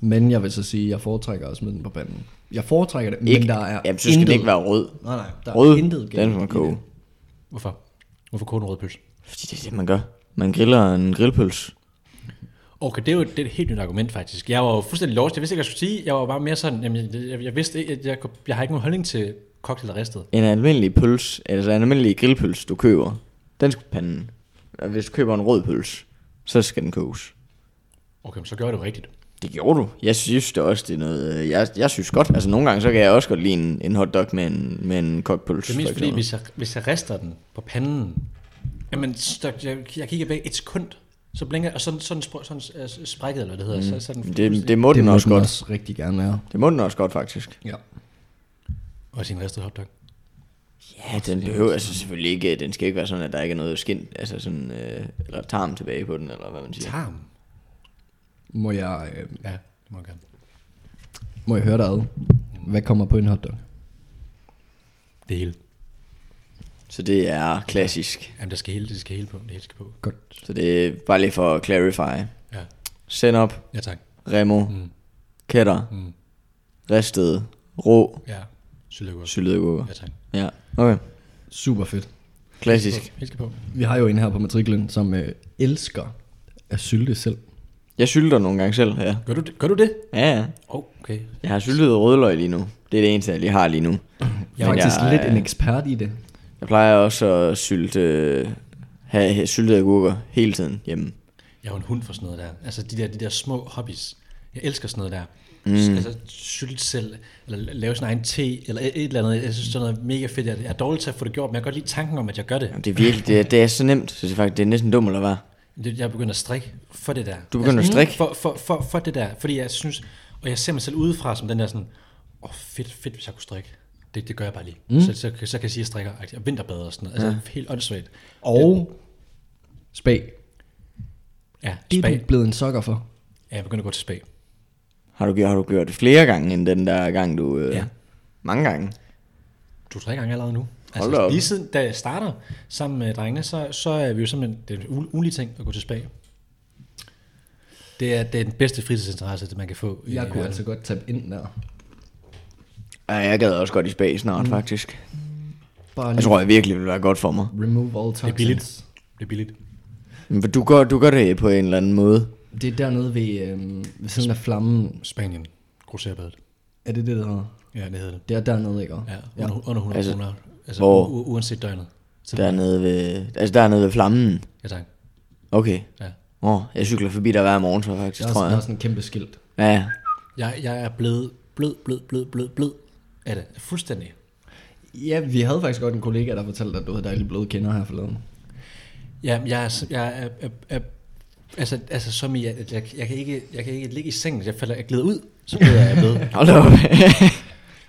Men jeg vil så sige, at jeg foretrækker at smide den på panden. Jeg foretrækker det, Ikke, men der er jamen, så skal intet, det ikke være rød. Nej, nej, der Rød, er intet den skal man koge. Hvorfor? Hvorfor koger du en rødpølse? Fordi det er det, man gør. Man griller en grillpølse. Okay, det er jo det er et helt nyt argument faktisk. Jeg var jo fuldstændig lost. Jeg vidste ikke, hvad jeg skulle sige. Jeg var bare mere sådan, jamen, jeg, jeg, jeg vidste ikke, at jeg, kunne- jeg har ikke nogen holdning til kogt eller ristet. En almindelig pølse, altså en almindelig grillpølse, du køber, den skal på panden. Og hvis du køber en rød pølse, så skal den koges. Okay, men så gør det jo rigtigt. Det gjorde du. Jeg synes det også, det er noget... øh, Jeg, jeg synes godt, altså nogle gange, så kan jeg også godt lide en, en hotdog med en, med en kogt pølse. Det er mest for fordi, hvis jeg, hvis jeg rister den på panden, jamen, så, jeg, jeg kigger væk et sekund, så blinker, og sådan, sådan, sådan, sådan uh, sprækket, eller hvad det hedder, mm. så, så den det, det må Det den må også den godt. også rigtig gerne være. Det må den også godt, faktisk. Ja. Og sin ristet hotdog. Ja, den behøver altså selvfølgelig ikke... Den skal ikke være sådan, at der ikke er noget skin, altså sådan... Øh, eller tarm tilbage på den, eller hvad man siger. Tarm. Må jeg, øh, Ja, det må jeg gerne. må jeg høre dig ad? Hvad kommer på en hotdog? Det hele. Så det er klassisk. Jamen, der skal hele, det skal hele på. Det hele skal på. Godt. Så det er bare lige for at clarify. Ja, Send op, ja tak. remo, Mm. kætter, Mm. ristet, rå, Ja, syltegurk. syltede agurker. Ja tak. Ja, okay. Super fedt. Klassisk. Helt på. Vi har jo en her på matriklen, som øh, elsker at sylte selv. Jeg sylter nogle gange selv, ja. Gør du det? Gør du det? Ja, ja. Okay. Jeg har syltet rødløg lige nu. Det er det eneste, jeg lige har lige nu. Jeg er Men faktisk jeg, lidt øh, en ekspert i det. Jeg plejer også at sylte, have, have syltede agurker hele tiden hjemme. Jeg er jo en hund for sådan noget der. Altså de der, de der små hobbies. Jeg elsker sådan noget der. Mm. Altså sylte selv, eller lave sin egen te, eller et, eller andet. Jeg synes, sådan noget mega fedt. Jeg er dårlig til at få det gjort, men jeg kan godt lide tanken om, at jeg gør det. Jamen, det er virkelig, det, er- det er så nemt, så det er faktisk det er næsten dumt eller hvad? Det- Jeg er begyndt at strikke for det der. Du begynder at mm, strikke? For, for, for, for det der, fordi jeg synes, og jeg ser mig selv udefra som den der sådan, åh oh, fedt, fedt, hvis jeg kunne strikke. Det, det gør jeg bare lige. Mm. Så, så, så, så kan jeg sige, at jeg strikker og vinterbader og sådan noget. Altså helt åndssvagt. Og spag. Ja, Det er spag. du blevet en sokker for. Ja, jeg begynder at gå til spag. Har du, har du gjort det flere gange, end den der gang, du... Øh, Ja. Mange gange. Du er tre gange allerede nu. Hold da Altså, op. lige siden, da jeg starter sammen med drengene, så, så er vi jo simpelthen, det er en ulig ting at gå til spa. Det er, det er den bedste fritidsinteresse, det man kan få. i Jeg kunne verden. altså godt tabe ind der. Ja, jeg gad også godt i spa snart, mm. faktisk. Bare Jeg tror, jeg virkelig vil være godt for mig. remove all toxins. Det er billigt. Det er billigt. Men du gør, du gør det på en eller anden måde. Det er dernede ved, øhm, ved siden af flammen. Spanien. Grosserbadet. Er det det, der hedder? Ja, det hedder det. Det er dernede, ikke? Ja, under, under 100 Altså, altså, kroner. Altså, hvor? u- uanset døgnet. Så, Dernede ved, altså dernede ved flammen. Ja, tak. Okay. Ja. Åh, oh, jeg cykler forbi der hver morgen, så faktisk, Der er, tror også, der er jeg. sådan en kæmpe skilt. Ja, ja. Jeg, jeg er blevet blød, blød, blød, blød, blød af det. Fuldstændig. Ja, vi havde faktisk godt en kollega, der fortalte, at du havde dejligt bløde kinder her forleden. Ja, jeg er, jeg er, er, er altså, altså som i, at jeg, jeg, kan ikke, jeg kan ikke ligge i sengen, jeg falder, jeg glider ud, så bliver jeg blød. Hold op.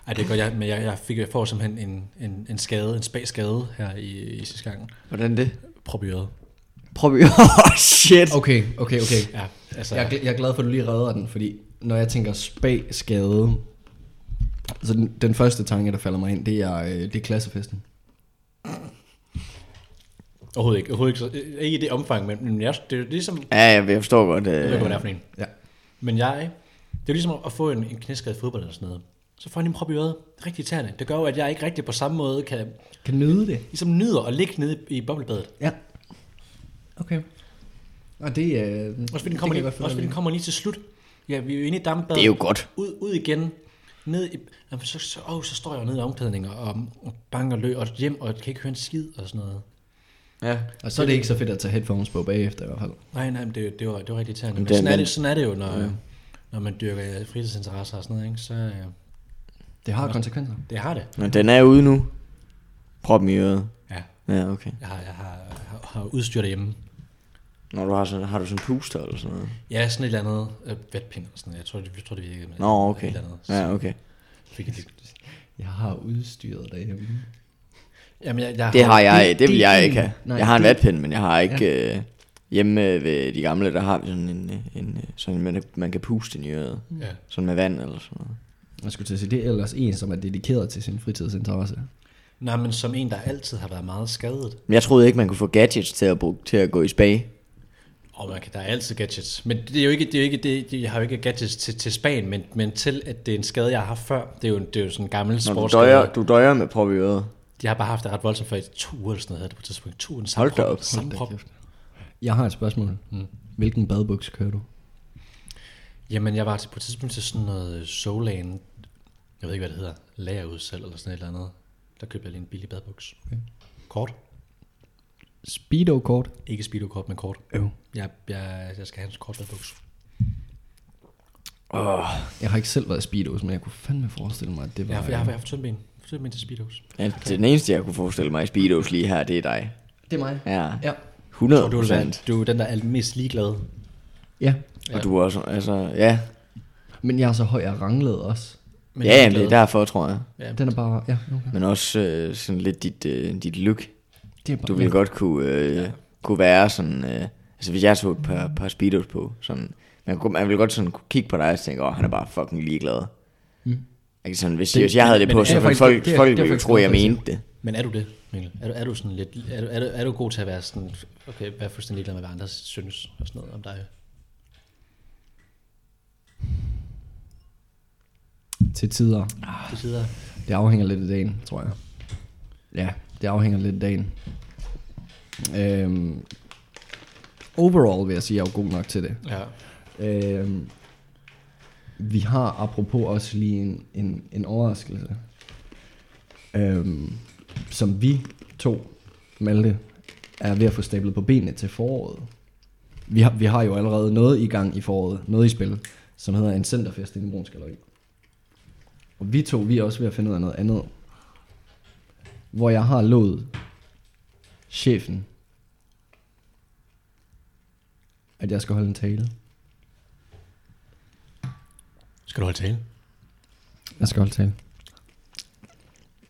Ej, det er godt, jeg, men jeg, jeg, fik, jeg får simpelthen en, en, en skade, en spag skade her i, i sidste gang. Hvordan det? Prop i øret. Oh, shit. Okay, okay, okay. Ja, altså, Jeg, er jeg er glad for, at du lige redder den, fordi når jeg tænker spag-skade, så den, den første tanke, der falder mig ind, det er, øh, det er klassefesten. Overhovedet ikke, overhovedet ikke, så, øh, ikke i det omfang, men, men jeg, det er ligesom, Ja, jeg, jeg forstår godt. jeg ved Øh, hvad det er for en. Ja. Men jeg, det er jo ligesom at få en, en knæskade i fodbold eller sådan noget. Så får jeg en prop i øret. Det er rigtig irriterende. Det gør jo, at jeg ikke rigtig på samme måde kan Kan nyde det. ligesom nyder at ligge nede i boblebadet. Ja. Okay. Og det er... Øh, Også fordi den kommer, lige, også fordi den kommer lige til slut. Ja, vi er jo inde i dampbadet. det er jo godt. Ud, ud igen. Ned i, jamen, så, så, åh, så står jeg jo nede i omklædningen og, og banker løb og hjem, og kan ikke høre en skid og sådan noget. Ja. Og så er det ikke så fedt at tage headphones på bagefter i hvert fald. Nej, nej, men det, det, var, det var rigtig irriterende. Men sådan, er det, sådan er det jo, når, ja. når man dyrker fritidsinteresser og sådan noget. Ikke? Så øh, Det har konsekvenser. det har det. Men den er ude nu. Proppen i øret. Ja, Ja, okay. jeg har, jeg har, har, har udstyr derhjemme. Når du har sådan, har du sådan en puster eller sådan noget? Ja, sådan et eller andet øh, vetpind og sådan noget. Jeg tror, det, jeg tror, det virkede. med Nå, et okay. eller andet. Ja, okay. Fik jeg lige- Jeg har udstyret derhjemme. Jamen, jeg, jeg Det har jeg, det- det vil jeg ikke have. nej, Jeg har en vatpind, men jeg har ikke... Øh, hjemme ved de gamle, der har vi sådan en, øh, en øh, sådan man, man kan puste i øret. Ja. Sådan med vand eller sådan noget. Jeg skulle til at sige, det er ellers en, som er dedikeret til sin fritidsinteresse. Nej, men som en, der altid har været meget skadet. Men jeg troede ikke, man kunne få gadgets til at, bruge, til at gå i spa. Og man kan, der er altid gadgets. Men det er jo ikke, det er jo ikke, det, jeg har jo ikke gadgets til, til Spanien, men, men til, at det er en skade, jeg har haft før. Det er jo, det er jo sådan en gammel Når du sportsskade. døjer, du døjer med prop i øret. De har bare haft det ret voldsomt for i to uger eller sådan noget, på et tidspunkt. To Hold da op. Samme Hold da prop. kæft. Jeg har et spørgsmål. Mm. Hvilken badbuks kører du? Jamen, jeg var til, på et tidspunkt til sådan noget Solan, jeg ved ikke, hvad det hedder, lagerudsalg eller sådan et eller andet. Der købte jeg lige en billig badbuks. Okay. Kort. Speedo-kort? Ikke speedo-kort, men kort. Jo. Jeg, jeg, jeg skal have en kort badbuks. Oh. Jeg har ikke selv været i Speedos, men jeg kunne fandme forestille mig, at det var... Jeg har, jeg har, jeg har haft tyndben. Tyndben til speedos. Ja, det er den eneste, jeg kunne forestille mig i Speedos lige her, det er dig. Det er mig. Ja, Ja. 100 Så du, er den- procent. du er den, der er mest ligeglad. Ja. Og du er også, altså, ja. Men jeg er så høj, jeg ranglede også. Men ja, jamen, det er derfor, tror jeg. Ja, Den er bare... Ja, okay. Men også øh, sådan lidt dit, øh, dit look. Det er bare, Du ville godt kunne, øh, ja. kunne være sådan... Øh, altså, hvis jeg tog et par, par speedos på, sådan... Man, kunne, man ville godt sådan kunne kigge på dig og tænke, åh, oh, han er bare fucking ligeglad. Mm. Ikke sådan, hvis, Det- hvis jeg havde det men- på, så ville folk, det er- folk det er ville jo tro, jeg mente det. Men er du det, Mikkel? Er du, er du sådan lidt... Er du, er, du, er du god til at være sådan... Okay, være fuldstændig ligeglad med, hvad andre synes og sådan noget om dig? Til tider. Til tider. Det afhænger lidt af dagen, tror jeg. Ja, det afhænger lidt af dagen. Øhm, overall vil jeg sige, at jeg er god nok til det. Ja. Øhm, vi har apropos også lige en, en, en overraskelse, øhm, som vi to, Malte, er ved at få stablet på benene til foråret. Vi har, vi har jo allerede noget i gang i foråret, noget i spil, som hedder en centerfest i Bruns Galleri. Og vi to, vi er også ved at finde ud af noget andet. Hvor jeg har lovet chefen, at jeg skal holde en tale. Skal du holde tale? Jeg skal holde tale.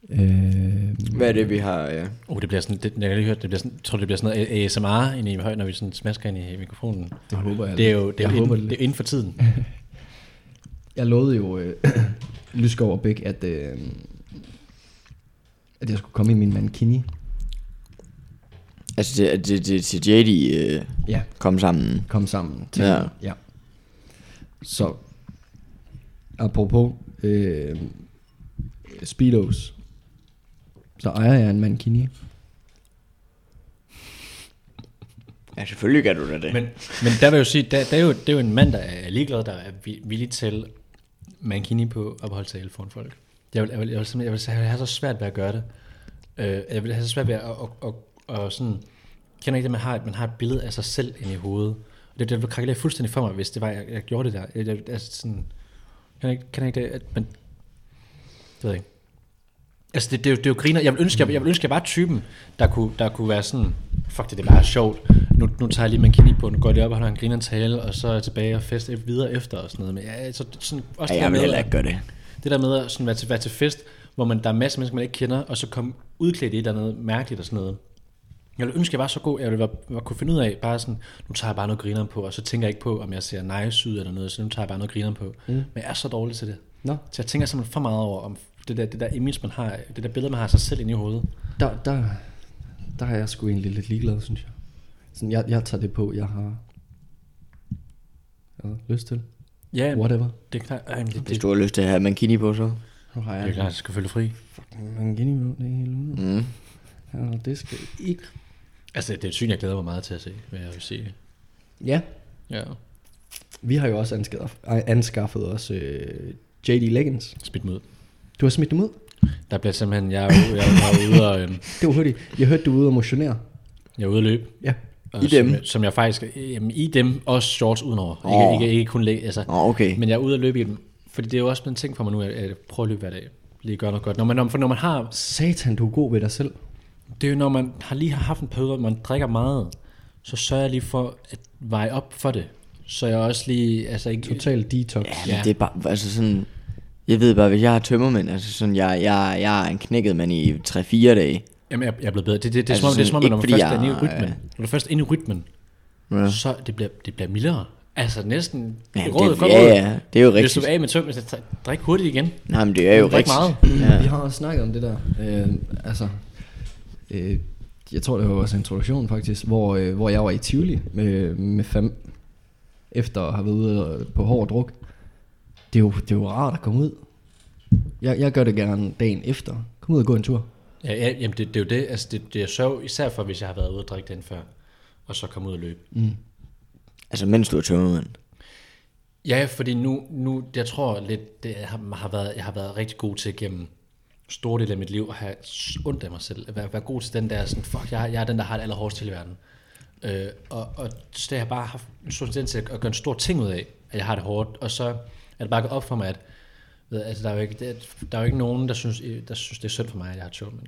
Øh, Hvad er det, vi har... Ja. Oh, det bliver sådan, det, jeg kan lige høre, det bliver sådan, jeg tror, det bliver sådan noget ASMR inde i højt, når vi sådan smasker ind i mikrofonen. Det håber jeg. Det er jo det er, jeg jo håber inden, det er inden for tiden. Jeg lovede jo øh, Lyskov og Bæk, at, øh, at jeg skulle komme i min mankini. Altså, det, det, det, til JD øh, Ja, kom sammen. kom sammen til Ja. ja. Så, apropos øh, Speedos, så ejer jeg en mankini. Ja, selvfølgelig gør du da det. Men, men der vil jeg jo sige, der, der er jo, det er jo en mand, der er ligeglad, der er vi- villig til mankini på opholdstale foran folk. Jeg vil, jeg, vil, jeg, vil, simpelthen- jeg vil have så svært ved at gøre det. Øh, jeg vil have så svært ved at, at, at, at, at sådan, kender ikke det, man har, at man har et billede af sig selv inde i hovedet. Og det, det ville krakkelere fuldstændig for mig, hvis det var, jeg, jeg gjorde det der. Jeg, jeg, altså sådan, kan ikke, kan ikke det, at man, det ved jeg ikke. Altså, det, det, er jo, det er jo griner. Jeg vil ønske, jeg, jeg vil ønske, jeg var typen, der kunne, der kunne være sådan, fuck det, det er bare sjovt. Nu, nu tager jeg lige mankini på, nu går jeg op og holder en griner tale, og så er jeg tilbage og fest videre efter og sådan noget. Men ja, så, sådan, også ja, det jeg vil med, heller at- ikke gøre det. det der med at sådan være, til, være til fest, hvor man, der er masser af mennesker, man ikke kender, og så komme udklædt i et eller andet mærkeligt og sådan noget. Jeg ville ønske, at jeg var så god, jeg ville være, være, kunne finde ud af, bare sådan, nu tager jeg bare noget griner på, og så tænker jeg ikke på, om jeg ser nice ud eller noget, så nu tager jeg bare noget griner på. Mm. Men jeg er så dårlig til det. Nå, Så jeg tænker simpelthen for meget over, om det der, det der image, man har, det der billede, man har af sig selv inde i hovedet. der, der, der er jeg sgu egentlig lidt ligeglad, synes jeg. Sådan, jeg, jeg tager det på, jeg har, jeg har lyst til. Ja, Whatever. det er klart. Ej, det, Hvis det, du har lyst til at have mankini på, så. Nu har det jeg er klart, jeg skal følge fri. mankini på, det er helt ude. Mm. Ja, det skal ikke. Altså, det er et syn, jeg glæder mig meget til at se, vil jeg vil sige. Ja, Ja, vi har jo også anskaffet, anskaffet os øh, JD Legends. smidt mod. Du har smidt dem ud? Der bliver simpelthen, jeg er ude, jeg er ude, og, øhm, Det var hurtigt. Jeg hørte, du var ude og motionere. jeg er ude at løbe. Ja. Og I dem? Som, som jeg faktisk, jamen, i dem også shorts udenover. Åh. Ikke, ikke, ikke kun læ, altså. Åh, okay. Men jeg er ude at løbe i dem. Fordi det er jo også blevet en ting for mig nu, at at prøve at løbe hver dag. Lige gøre noget godt. Når man, når, for når man har, Satan, du er god ved dig selv. Det er jo når man har lige har haft en periode, hvor man drikker meget, så sørger jeg lige for at veje op for det. Så jeg også lige, altså ikke... Total detox. Ja, Ja. men det er bare, altså sådan, jeg ved bare, hvis jeg har tømmermænd, altså sådan, jeg, jeg, jeg er en knækket mand i 3-4 dage. Jamen, jeg, jeg er blevet bedre. Det, det, det, er Altså som om, det er som om, når man først er fordi inde i jeg- rytmen. Når du først er inde i rytmen, Ja, så det bliver, det bliver mildere. Altså næsten... ja, rådet det, godt ja, råd. ja, det er jo Hvis du rigtigt. er af med tøm, så drik hurtigt igen. Nej, men det er jo Drik rigtigt. meget. Ja. Vi har også snakket om det der. Øh, altså, øh, jeg tror, det var vores introduktion faktisk, hvor, øh, hvor jeg var i Tivoli med, med fem, efter at have været ude og- på hård druk. Det er jo, det er jo rart at komme ud. Jeg, jeg gør det gerne dagen efter. Kom ud og gå en tur. Ja, ja jamen det, det er jo det. Altså det, det er sjovt, især for, hvis jeg har været ude og drikke den før, og så komme ud og løbe. Mm. Altså, mens du er tømmermand. Ja, fordi nu, nu jeg tror lidt, det har, har været, jeg har været rigtig god til gennem store dele af mit liv at have ondt af mig selv. At være, være god til den der, sådan, fuck, jeg, er- jeg er den, der har det allerhårdest til i verden. Øh, og, og så det har jeg bare haft en stor tendens til at gøre en stor ting ud af, at jeg har det hårdt. Og så er det bare gået op for mig, at ved, altså, der, er jo ikke, det, der er jo ikke nogen, der synes, der synes, det er synd for mig, at jeg har tømmermænd.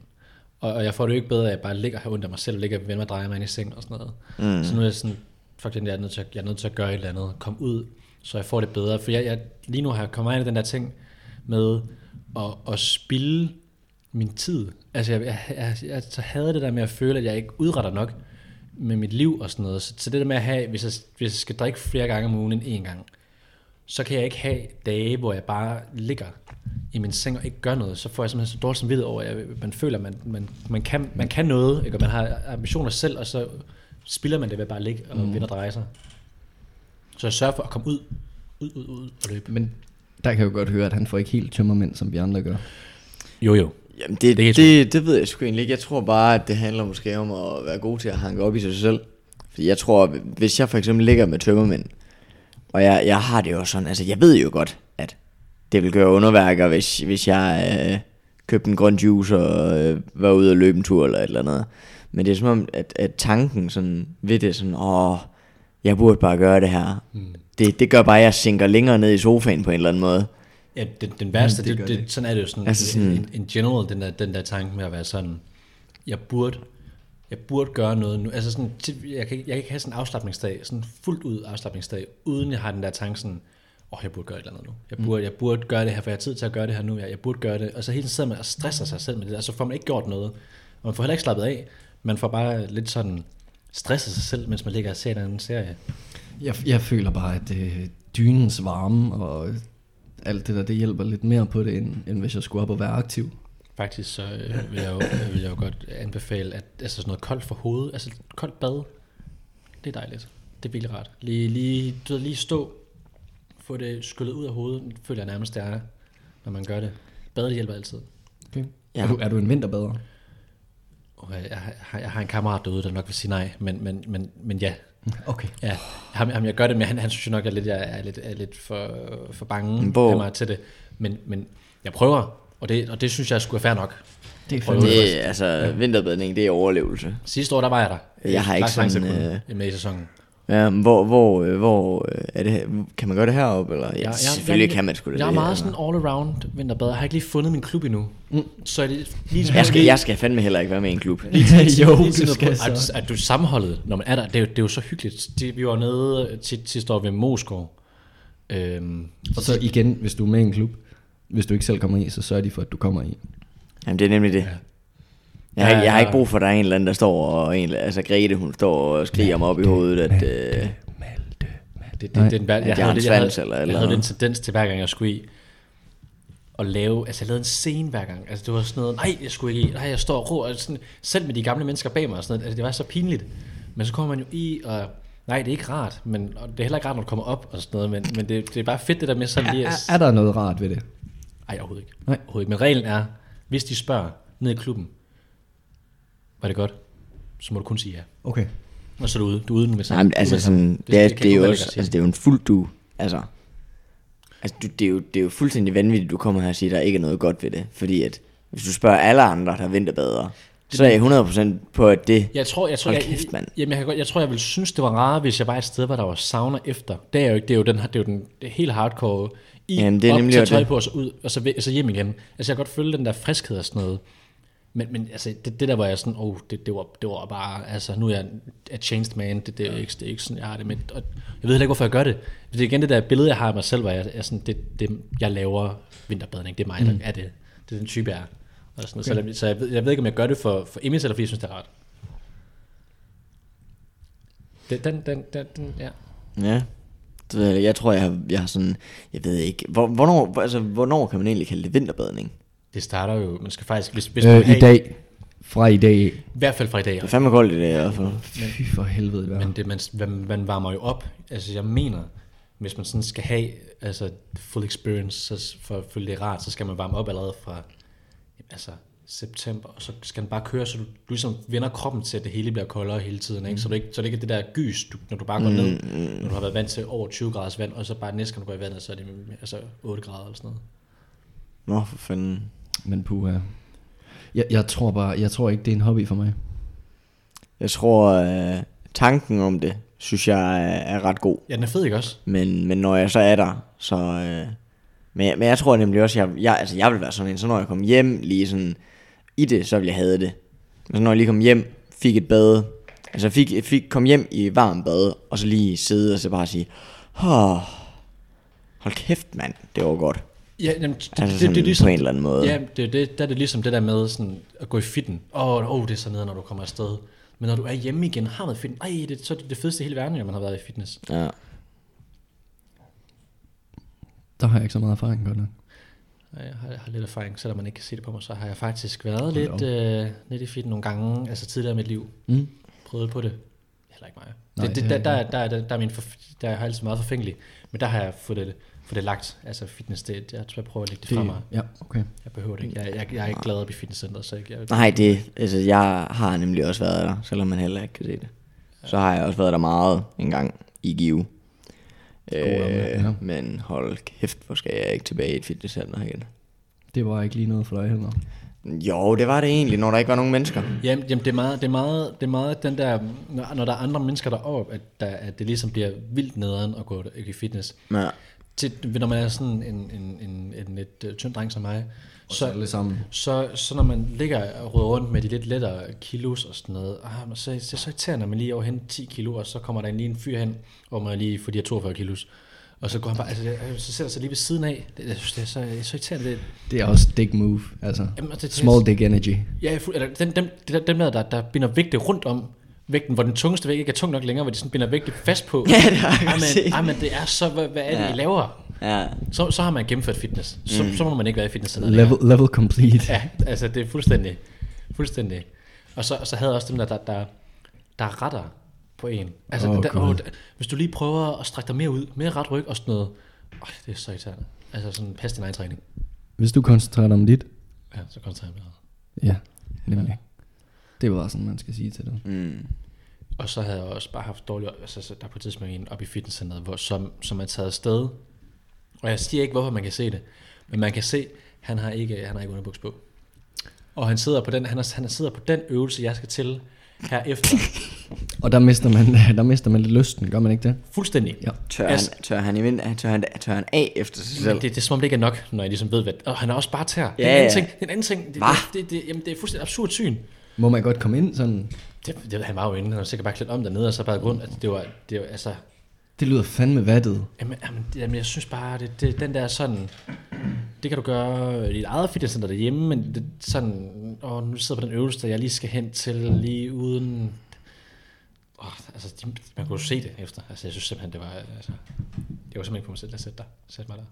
Og, og jeg får det jo ikke bedre af, at jeg bare ligger her ondt af mig selv, og ligger og vender mig og drejer mig ind i seng og sådan noget. Mm. Så nu er jeg sådan, fuck den der, jeg er, nødt til at, jeg er nødt til at gøre et eller andet, komme ud, så jeg får det bedre. For jeg, jeg lige nu har jeg kommet ind i den der ting med at, at spille min tid. Altså jeg, jeg, jeg, jeg så havde det der med at føle, at jeg ikke udretter nok med mit liv og sådan noget. Så, så det der med at have, hvis jeg, hvis jeg skal drikke flere gange om ugen end én gang, så kan jeg ikke have dage, hvor jeg bare ligger i min seng og ikke gør noget. Så får jeg simpelthen så dårligt som over, at jeg, man føler, at man, man, man, kan, man kan noget, ikke? og man har ambitioner selv, og så spiller man det ved bare at ligge og mm. vinde og dreje sig. Så jeg sørger for at komme ud, ud, ud, ud og løbe. Men der kan jeg jo godt høre, at han får ikke helt tømmermænd, som vi andre gør. Jo, jo. Jamen, det, Det det, det, det ved jeg sgu egentlig ikke. Jeg tror bare, at det handler måske om at være god til at hanke op i sig selv. Fordi jeg tror, hvis jeg for eksempel ligger med tømmermænd, og jeg, jeg har det jo sådan, altså jeg ved jo godt, at det vil gøre underværker, hvis, hvis jeg øh, købte en grøn juice og øh, var ude og løbe en tur eller et eller andet. Men det er som om, at, at tanken sådan, ved det sådan, åh, jeg burde bare gøre det her. Mm. Det, det gør bare, at jeg sinker længere ned i sofaen på en eller anden måde. Ja, den, den værste, det det, det, det. det, sådan er det jo sådan, Altså altså sådan- in, in general, den der, den der tanke med at være sådan, jeg burde, jeg burde gøre noget nu, altså sådan, jeg kan, ikke- jeg kan ikke have sådan en afslappningsdag, sådan fuldt ud afslappningsdag, uden jeg har den der tanke sådan, åh, oh, jeg burde gøre et eller andet nu, jeg burde, jeg burde gøre det her, for jeg har tid til at gøre det her nu, jeg, jeg burde gøre det, og så hele tiden sidder man og stresser sig selv med det, og så får man ikke gjort noget, og man får heller ikke slappet af, man får bare lidt sådan stresset sig selv, mens man ligger og ser den anden serie. Jeg, jeg føler bare, at øh, dynens varme og alt det der, det hjælper lidt mere på det, end, end hvis jeg skulle op og være aktiv. Faktisk så øh, vil, jeg jo, øh, vil jeg jo godt anbefale, at altså sådan noget koldt for hovedet, altså koldt bad, det er dejligt. Det er virkelig rart. Lige, lige, du ved, lige stå, få det skyllet ud af hovedet, føler jeg nærmest det er, når man gør det. Bade hjælper altid. Okay. Ja. Er, du, er du en vinterbader? Jeg, har, jeg har en kammerat derude, der nok vil sige nej, men, men, men, men ja. Okay. ja. Ham, ham, jeg gør det med, han, han synes jo nok, at lidt, jeg er lidt, er lidt for, for bange Hvor- af mig til det. Men, men jeg prøver, og det, og det synes jeg skulle være fair nok. Det er fandme. Det, er- altså, vinterbadning, det er overlevelse. Sidste år, der var jeg der. Jeg har ikke sådan, sekund øh, med i sæsonen. Ja, men hvor, hvor, øh, hvor øh, er det, kan man gøre det heroppe? Eller? Ja, Jeg- jeg- selvfølgelig jeg- kan man sgu da Jeg er det, meget sådan all-around vinterbader. Jeg har ikke lige fundet min klub endnu. Mm. Så er det lige Jeg skal, jeg skal fandme heller ikke være med i en klub. jo, du til skal på- så. at, at du sammenholdet, når man er der, det er jo, det er jo så hyggeligt. De, vi var nede tit, sidste år ved Moskov. Øhm, Og så igen, hvis du er med i en klub, hvis du ikke selv kommer i, så sørger de for, at du kommer i. Jamen, det er nemlig det. Ja. Jeg, har, Ja, ikke- jeg har ja. ikke brug for, at der er en eller anden, der står og en, altså Grete, hun står og skriger mig op i hovedet, at... Øh, Malte, det, det, Nej. det, det, jeg, jeg havde en det- jeg havde, eller jeg havde den andet. tendens til hver gang jeg skulle i at lave, altså jeg lavede en scene hver gang. Altså det var sådan noget, nej, jeg skulle ikke i, nej, jeg står og råber, altså sådan, selv med de gamle mennesker bag mig og sådan noget, altså det var så pinligt. Men så kommer man jo i, og nej, det er ikke rart, men og det er heller ikke rart, når du kommer op og sådan noget, men, men det, det er bare fedt det der med sådan lige Er, at... er der noget rart ved det? Ej, overhovedet ikke. Nej. Overhovedet ikke. Men reglen er, hvis de spørger ned i klubben, var det godt, så må du kun sige ja. Okay. Og så er du ude. Du er ude med nej, men altså sådan, det, er, kan det, er jo også, altså, det er jo en fuld du, altså... Altså, du, det, er jo, det er jo fuldstændig vanvittigt, du kommer her og siger, at der ikke er noget godt ved det. Fordi at, hvis du spørger alle andre, der vinterbader, så er jeg 100% på, at det... Jeg tror, jeg tror, Hold jeg, kæft, mand. Jamen, jeg, kan godt, jeg tror, jeg ville synes, det var rarere, hvis jeg var et sted, hvor der var sauna efter. Det er jo ikke, det er jo den, det er jo den det er helt hardcore i, Jamen, det er op, nemlig tage også tøj det. på, og så ud, og så, og så hjem igen. Altså, jeg kan godt følge den der friskhed og sådan noget. Men, men altså, det, det der var jeg sådan, oh, det, det, var, det var bare, altså, nu er jeg a changed man, det, det, er, ikke, det er ikke sådan, jeg har det med. Og jeg ved heller ikke, hvorfor jeg gør det. Det er igen det der billede, jeg har af mig selv, hvor jeg er sådan, det, det, jeg laver vinterbadning, det er mig, der er det. Det er den type, jeg er. Og sådan, okay. Så, jeg, så jeg, ved, jeg ved ikke, om jeg gør det for, for Emil, eller fordi jeg synes, det er rart. Det, den, den, den, den, ja. Ja. Jeg, tror, jeg har, jeg har sådan... Jeg ved ikke... Hvor, hvornår, hvor- altså, hvornår kan man egentlig kalde det vinterbadning? Det starter jo, man skal faktisk, hvis, hvis du Øh, have, I dag. Fra i dag. i hvert fald fra i dag, Det er fandme koldt i det i hvert fald. Fy for helvede, det men det, man, man, man varmer jo op, altså jeg mener, hvis man sådan skal have altså full experience, så for at føle det rart, så skal man varme op allerede fra altså, september, og så skal den bare køre, så du, du ligesom vender kroppen til, at det hele bliver koldere hele tiden, ikke? Så, det ikke, så det ikke er det der gys, du, når du bare går ned, når du har været vant til over 20 graders vand, og så bare næste gang du går i vandet, så er det altså 8 grader eller sådan noget. Nå, for fanden. Men puha. Jeg, jeg tror bare, jeg tror ikke, det er en hobby for mig. Jeg tror, øh, tanken om det, synes jeg er, er ret god. Ja, den er fed, ikke også? Men, men når jeg så er der, så... Øh, men, jeg- men jeg tror nemlig også, jeg, jeg, altså jeg vil være sådan en, så når jeg kom hjem lige sådan i det, så ville jeg have det. Men så når jeg lige kom hjem, fik et bad, altså fik, fik, kom hjem i varmt bad, og så lige sidde og så bare sige, oh, hold kæft mand, det var godt. Ja, jamen, det, Altså det, det, det, er ligesom, på en eller anden måde. Ja, det, det, der er det ligesom det der med sådan at gå i fitten. Åh, oh, oh, det er så nede, når du kommer afsted. Men når du er hjemme igen, har været fitness. Ej, det, så er det det fedeste i hele verden, at man har været i fitness. ja. Der har jeg ikke så meget erfaring godt nok. Jeg har, jeg har lidt erfaring, selvom man ikke kan se det på mig, så har jeg faktisk været da lidt, øh, lidt i fit nogle gange, altså tidligere i mit liv. Mm. Prøvet på det. Heller ikke mig. Nej, det, det er der, der, der, der, der, er min for, der er jeg altid meget forfængelig, men der har jeg fået det, fået det lagt. Altså fitness, det, jeg tror, jeg prøver at lægge det, det fra mig. ja, okay. Jeg behøver det ikke. Jeg, jeg, jeg er ikke glad op i fitnesscenteret, så jeg, jeg, Nej, det, altså jeg har nemlig også været der, selvom man heller ikke kan se det. Så har jeg også været der meget en gang i Give. Øh, ja. Men hold kæft, hvor skal jeg ikke tilbage i et fitnesscenter igen. Det var ikke lige noget for dig heller. Jo, det var det egentlig, når der ikke var nogen mennesker. Jamen, jamen det, er meget, det, er meget, det er meget den der, når, når der er andre mennesker deroppe, at, der, at det ligesom bliver vildt nederen at gå i fitness. Ja. Til, når man er sådan en, en, en, en lidt uh, tynd dreng som mig, Så så, alle sammen. så, så når man ligger og rydder rundt med de lidt lettere kilos og sådan noget, ah, men så, så, så irriterende, når man lige er over hen 10 kilo, og så kommer der lige en fyr hen, hvor man lige får de her 42 kilos. Og så går han bare, altså, så sætter sig lige ved siden af. Det, jeg synes, det er så, det er så irriterende. Det, Det er også dick move, altså. Jamen, det, det, Small dick energy. Ja, fuld, eller dem, dem, dem, dem der, der, der binder vægte rundt om vægten, hvor den tungeste vægt ikke er tung nok længere, hvor de sådan binder vægte fast på. Ja, det har jeg Ej, men, ej, men det er så, hvad, hvad er det, Ja. I laver? Ja. Så, så har man gennemført fitness. Så, mm. så må man ikke være i fitnesscenteret Level, level complete. Ja, altså det er fuldstændig, fuldstændig. Og så, så havde jeg også dem der, der, der, der retter på en. Altså, Åh, der, åh, der, hvis du lige prøver at strække dig mere ud, mere ret ryg og sådan noget. Øj, det er så irriterende. Altså sådan pas din egen træning. Hvis du koncentrerer dig om dit. Ja, så koncentrerer jeg mig. Ja, nemlig. Det var sådan, man skal sige til det. Mm. Og så havde jeg også bare haft dårlig, altså så der er på et tidspunkt en op i fitnesscenteret, hvor, som, som er taget afsted. Og jeg siger ikke, hvorfor man kan se det, men man kan se, han har ikke, han har ikke underbuks på. Og han sidder på den, han, er, han sidder på den øvelse, jeg skal til herefter. Og der mister man, der mister man lidt lysten, gør man ikke det? Fuldstændig. Ja. Tør, Altså- han, tør, han, i vind, tør, han, tør han af efter sig selv? Det, det er som om det ikke er nok, når jeg ligesom ved, hvad... Og han er også bare tær. det er Ja, en anden ja. ting. Det er en anden ting. Det, det, det, det, jamen, det er fuldstændig absurd syn. Må man godt komme ind sådan? Det, det, han var jo inde, han var sikkert bare klædt om dernede, og så bare grund, at det var, det var altså... Det lyder fandme vattet. Jamen, jamen, det- jamen jeg synes bare, det, det, den der sådan... Det kan du gøre i dit eget fitnesscenter derhjemme, men det, sådan... Åh, nu sidder jeg på den øvelse, der jeg lige skal hen til, lige uden... Åh, altså, de, man kunne jo se det efter. Altså, jeg synes simpelthen, det var... Altså, det var simpelthen på mig selv, at sætte, der, sætte mig der.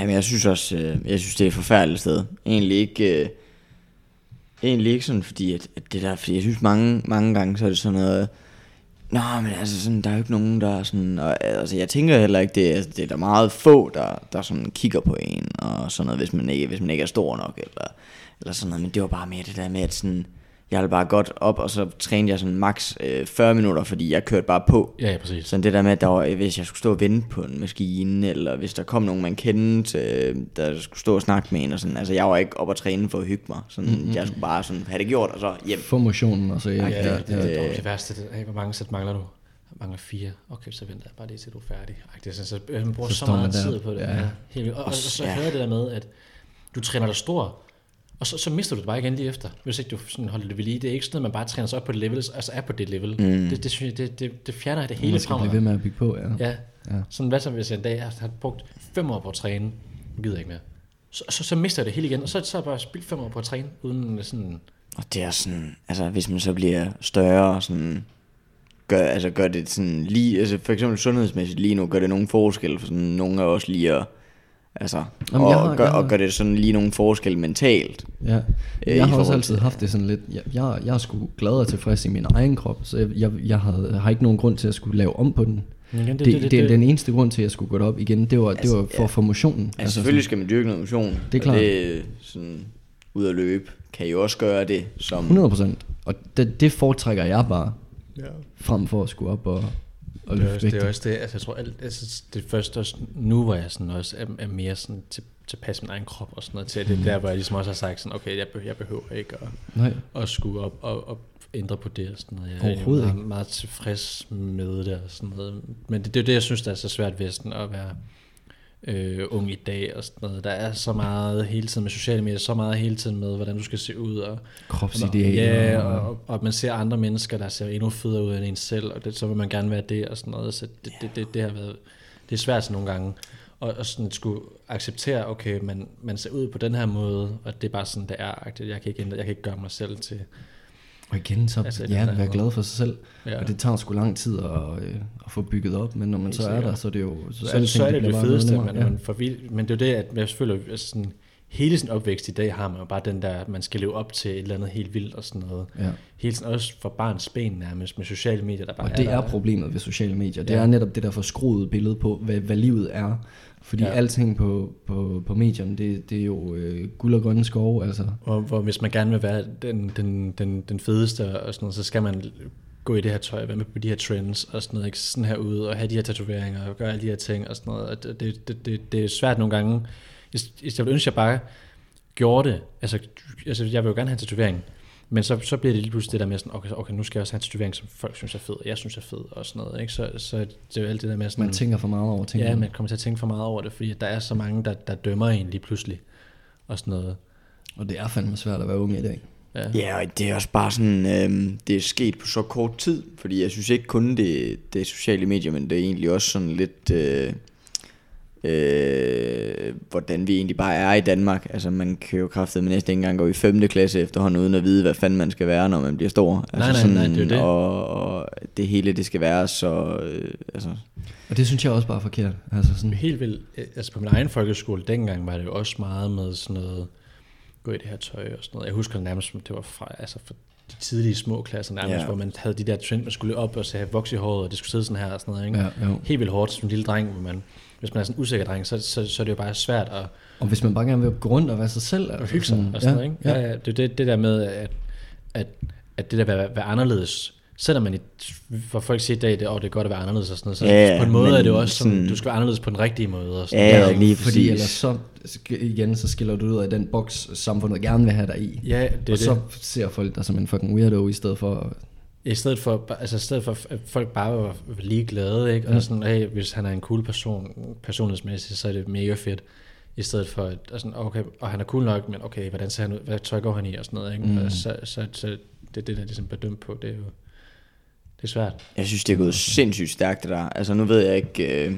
Jamen, jeg synes også, øh, jeg synes, det er et forfærdeligt sted. Egentlig ikke, øh, egentlig ikke sådan, fordi at, at det der, fordi jeg synes mange, mange gange, så er det sådan noget, Nå, men altså sådan, der er jo ikke nogen, der er sådan, og, altså jeg tænker heller ikke, det, er- altså, det er der meget få, der, der sådan kigger på en, og sådan noget, hvis man ikke, hvis man ikke er stor nok, eller, eller sådan noget, men det var bare mere det der med, at sådan, jeg ville bare godt op, og så trænede jeg sådan max øh, 40 minutter, fordi jeg kørte bare på. Ja, ja, præcis. Sådan det der med, at der var, hvis jeg skulle stå og vente på en maskine, eller hvis der kom nogen, man kendte, øh, der skulle stå og snakke med en, og sådan, altså jeg var ikke op at træne for at hygge mig. Sådan, mm-hmm. Jeg skulle bare sådan have det gjort, og så hjem. Få motionen, og så ja, Ja, ja, det, ja. det, det, det værste, det, hey, hvor mange sæt mangler du? Jeg mangler fire. Okay, så venter jeg bare lige til du er færdig. Ej, det er sådan, så, man bruger Så så, meget tid på det. Ja. Ja. Helt. Og, og, og, så Ja. hører det der med, at du træner dig stor, og så, så mister du det bare igen lige efter, hvis ikke du sådan holder det ved lige. Det er ikke sådan, at man bare træner sig op på det level, altså er på det level. Mm. Det, det, synes jeg, det, det, det fjerner det hele Man skal fra blive mig. ved med at bygge på, ja. Ja. Ja. Sådan hvad så, hvis jeg en dag har brugt fem år på at træne, nu gider jeg ikke mere. Så, så, så mister jeg det hele igen, og så, så har jeg bare spildt fem år på at træne, uden sådan... Og det er sådan, altså hvis man så bliver større, sådan, gør, altså gør det sådan lige, altså for eksempel sundhedsmæssigt lige nu, gør det nogen forskel for sådan nogle af os lige at, altså, Jamen, og, har- gør, har- og gør det sådan lige nogen forskel mentalt. Ja. Øh, Jeg har også altid til- haft det sådan lidt, jeg, jeg, jeg er sgu glad og tilfreds i min egen krop, så jeg, jeg, jeg havde, har ikke nogen grund til at skulle lave om på den. Igen, Det, det, det, det, den eneste grund til, at jeg skulle gå derop igen, det var, det Altså, var for ja. få motionen. Altså selvfølgelig skal man dyrke noget motion. Det er klart. Det er sådan, ud at løbe, kan jo også gøre det som... 100 procent. Og det, det foretrækker jeg bare, Ja. frem for at skulle op og, og Det er, også, det er også det, altså jeg tror alt, altså det første også, nu hvor jeg sådan også er, er mere sådan til, tilpas min egen krop og sådan noget, til det er der, hvor jeg ligesom også har sagt sådan, okay, jeg, be, jeg behøver ikke at, Nej, at skulle op og, og ændre på det og sådan noget. Jeg er meget, meget tilfreds med det og sådan noget. Men det, det er jo det, jeg synes, der er så svært ved sådan at være øh, ung i dag og sådan noget. Der er så meget hele tiden med sociale medier, så meget hele tiden med, hvordan du skal se ud og kropsidealer. Ja, og, og, og man ser andre mennesker, der ser endnu federe ud end en selv, og det, så vil man gerne være det og sådan noget. Så det, det, det, det har været, det er svært nogle gange. Og, og sådan skulle acceptere, okay, man, man ser ud på den her måde, og det er bare sådan, det er. Jeg kan ikke, ændre, jeg kan ikke gøre mig selv til... Og igen, så Altså, altså, ja, være glad for sig selv. Ja. Ja. Og det tager sgu lang tid at, øh, at få bygget op, men når man Helt så er sikkert. der, så er det jo... så, alting, så er det det fedeste, man, nemmere. man får vild, men det er det, at jeg føler, at sådan, hele sin opvækst i dag har man jo bare den der, at man skal leve op til et eller andet helt vildt og sådan noget. Ja. Hele tiden også for barns ben nærmest med sociale medier, der bare Og det der. er problemet ved sociale medier. Det Ja. er netop det der forskruede billede på, hvad, hvad livet er. Fordi Ja. alting på, på, på medierne, det, det er jo øh, guld og grønne skove. Altså. Hvor, hvor hvis man gerne vil være den, den, den, den fedeste og sådan noget, så skal man gå i det her tøj, være med på de her trends og sådan noget, ikke sådan her ud og have de her tatoveringer og gøre alle de her ting og sådan noget. Og det, det, det, det, er svært nogle gange. Hvis jeg ville ønske, at jeg bare gjorde det, altså, altså jeg vil jo gerne have en tatovering, men så, så bliver det lige pludselig det der med sådan, okay, okay, nu skal jeg også have en tatovering, som folk synes er fed, og jeg synes er fed og sådan noget, ikke? Så, så det er jo alt det der med sådan, Man tænker for meget over tingene. ja, man kommer til at tænke for meget over det, fordi der er så mange, der, der dømmer en lige pludselig og sådan noget. Og det er fandme svært at være ung i dag. Ja. Ja, og det er også bare sådan, øhm, det er sket på så kort tid, fordi jeg synes ikke kun det, det er sociale medier, men det er egentlig også sådan lidt, øh, øh, hvordan vi egentlig bare er i Danmark. Altså man kan jo kraftedeme næsten ikke engang gå i 5. klasse efterhånden, uden at vide, hvad fanden man skal være, når man bliver stor. Altså nej, sådan, nej, det er det. Og, og det hele, det skal være så, øh, altså, Og det synes jeg også bare er forkert. Altså sådan, Helt vildt. Øh, Altså på min egen folkeskole, dengang var det jo også meget med sådan noget, gå i det her tøj og sådan noget. Jeg husker nærmest, som det var fra, altså for de tidlige små klasser nærmest, yeah. hvor man havde de der trend, man skulle op og så have voks i håret, og det skulle sidde sådan her og sådan noget, ikke? ja, jo. Helt vildt hårdt som en lille dreng, hvor man, hvis man er sådan en usikker dreng, så, så, så er det jo bare svært at, Og hvis man bare gerne vil gå rundt og være sig selv. at altså hygge sig sådan, og sådan noget, ikke? Ja, Ja, ja, det er det, det der med, at, at, at det der med at være anderledes, selvom man, i- hvor folk siger i dag, det, oh, det er godt at være anderledes og sådan noget, så Ja, ja, på en måde men er det jo også sådan, sådan- du skal være anderledes på den rigtige måde. Og sådan Ja, noget. ja, lige Fordi ellers så, igen, så skiller du ud af den boks, samfundet gerne vil have dig i. ja, det er og det. så ser folk dig som en fucking weirdo, i stedet for... I stedet for, altså i stedet for, at folk bare var ligeglade, ikke? Og Ja. sådan, hey, hvis han er en cool person, personlighedsmæssigt, så er det mega fedt. I stedet for, at, og sådan, okay, og han er cool nok, men okay, hvordan ser han ud, hvad tøj går han i, og sådan noget, ikke? Mm. Mm. Og så, så, så, det det, der ligesom bliver dømt på, det er jo, det er svært. Jeg synes, det er gået sindssygt stærkt, det der. Altså, nu ved jeg ikke... Øh,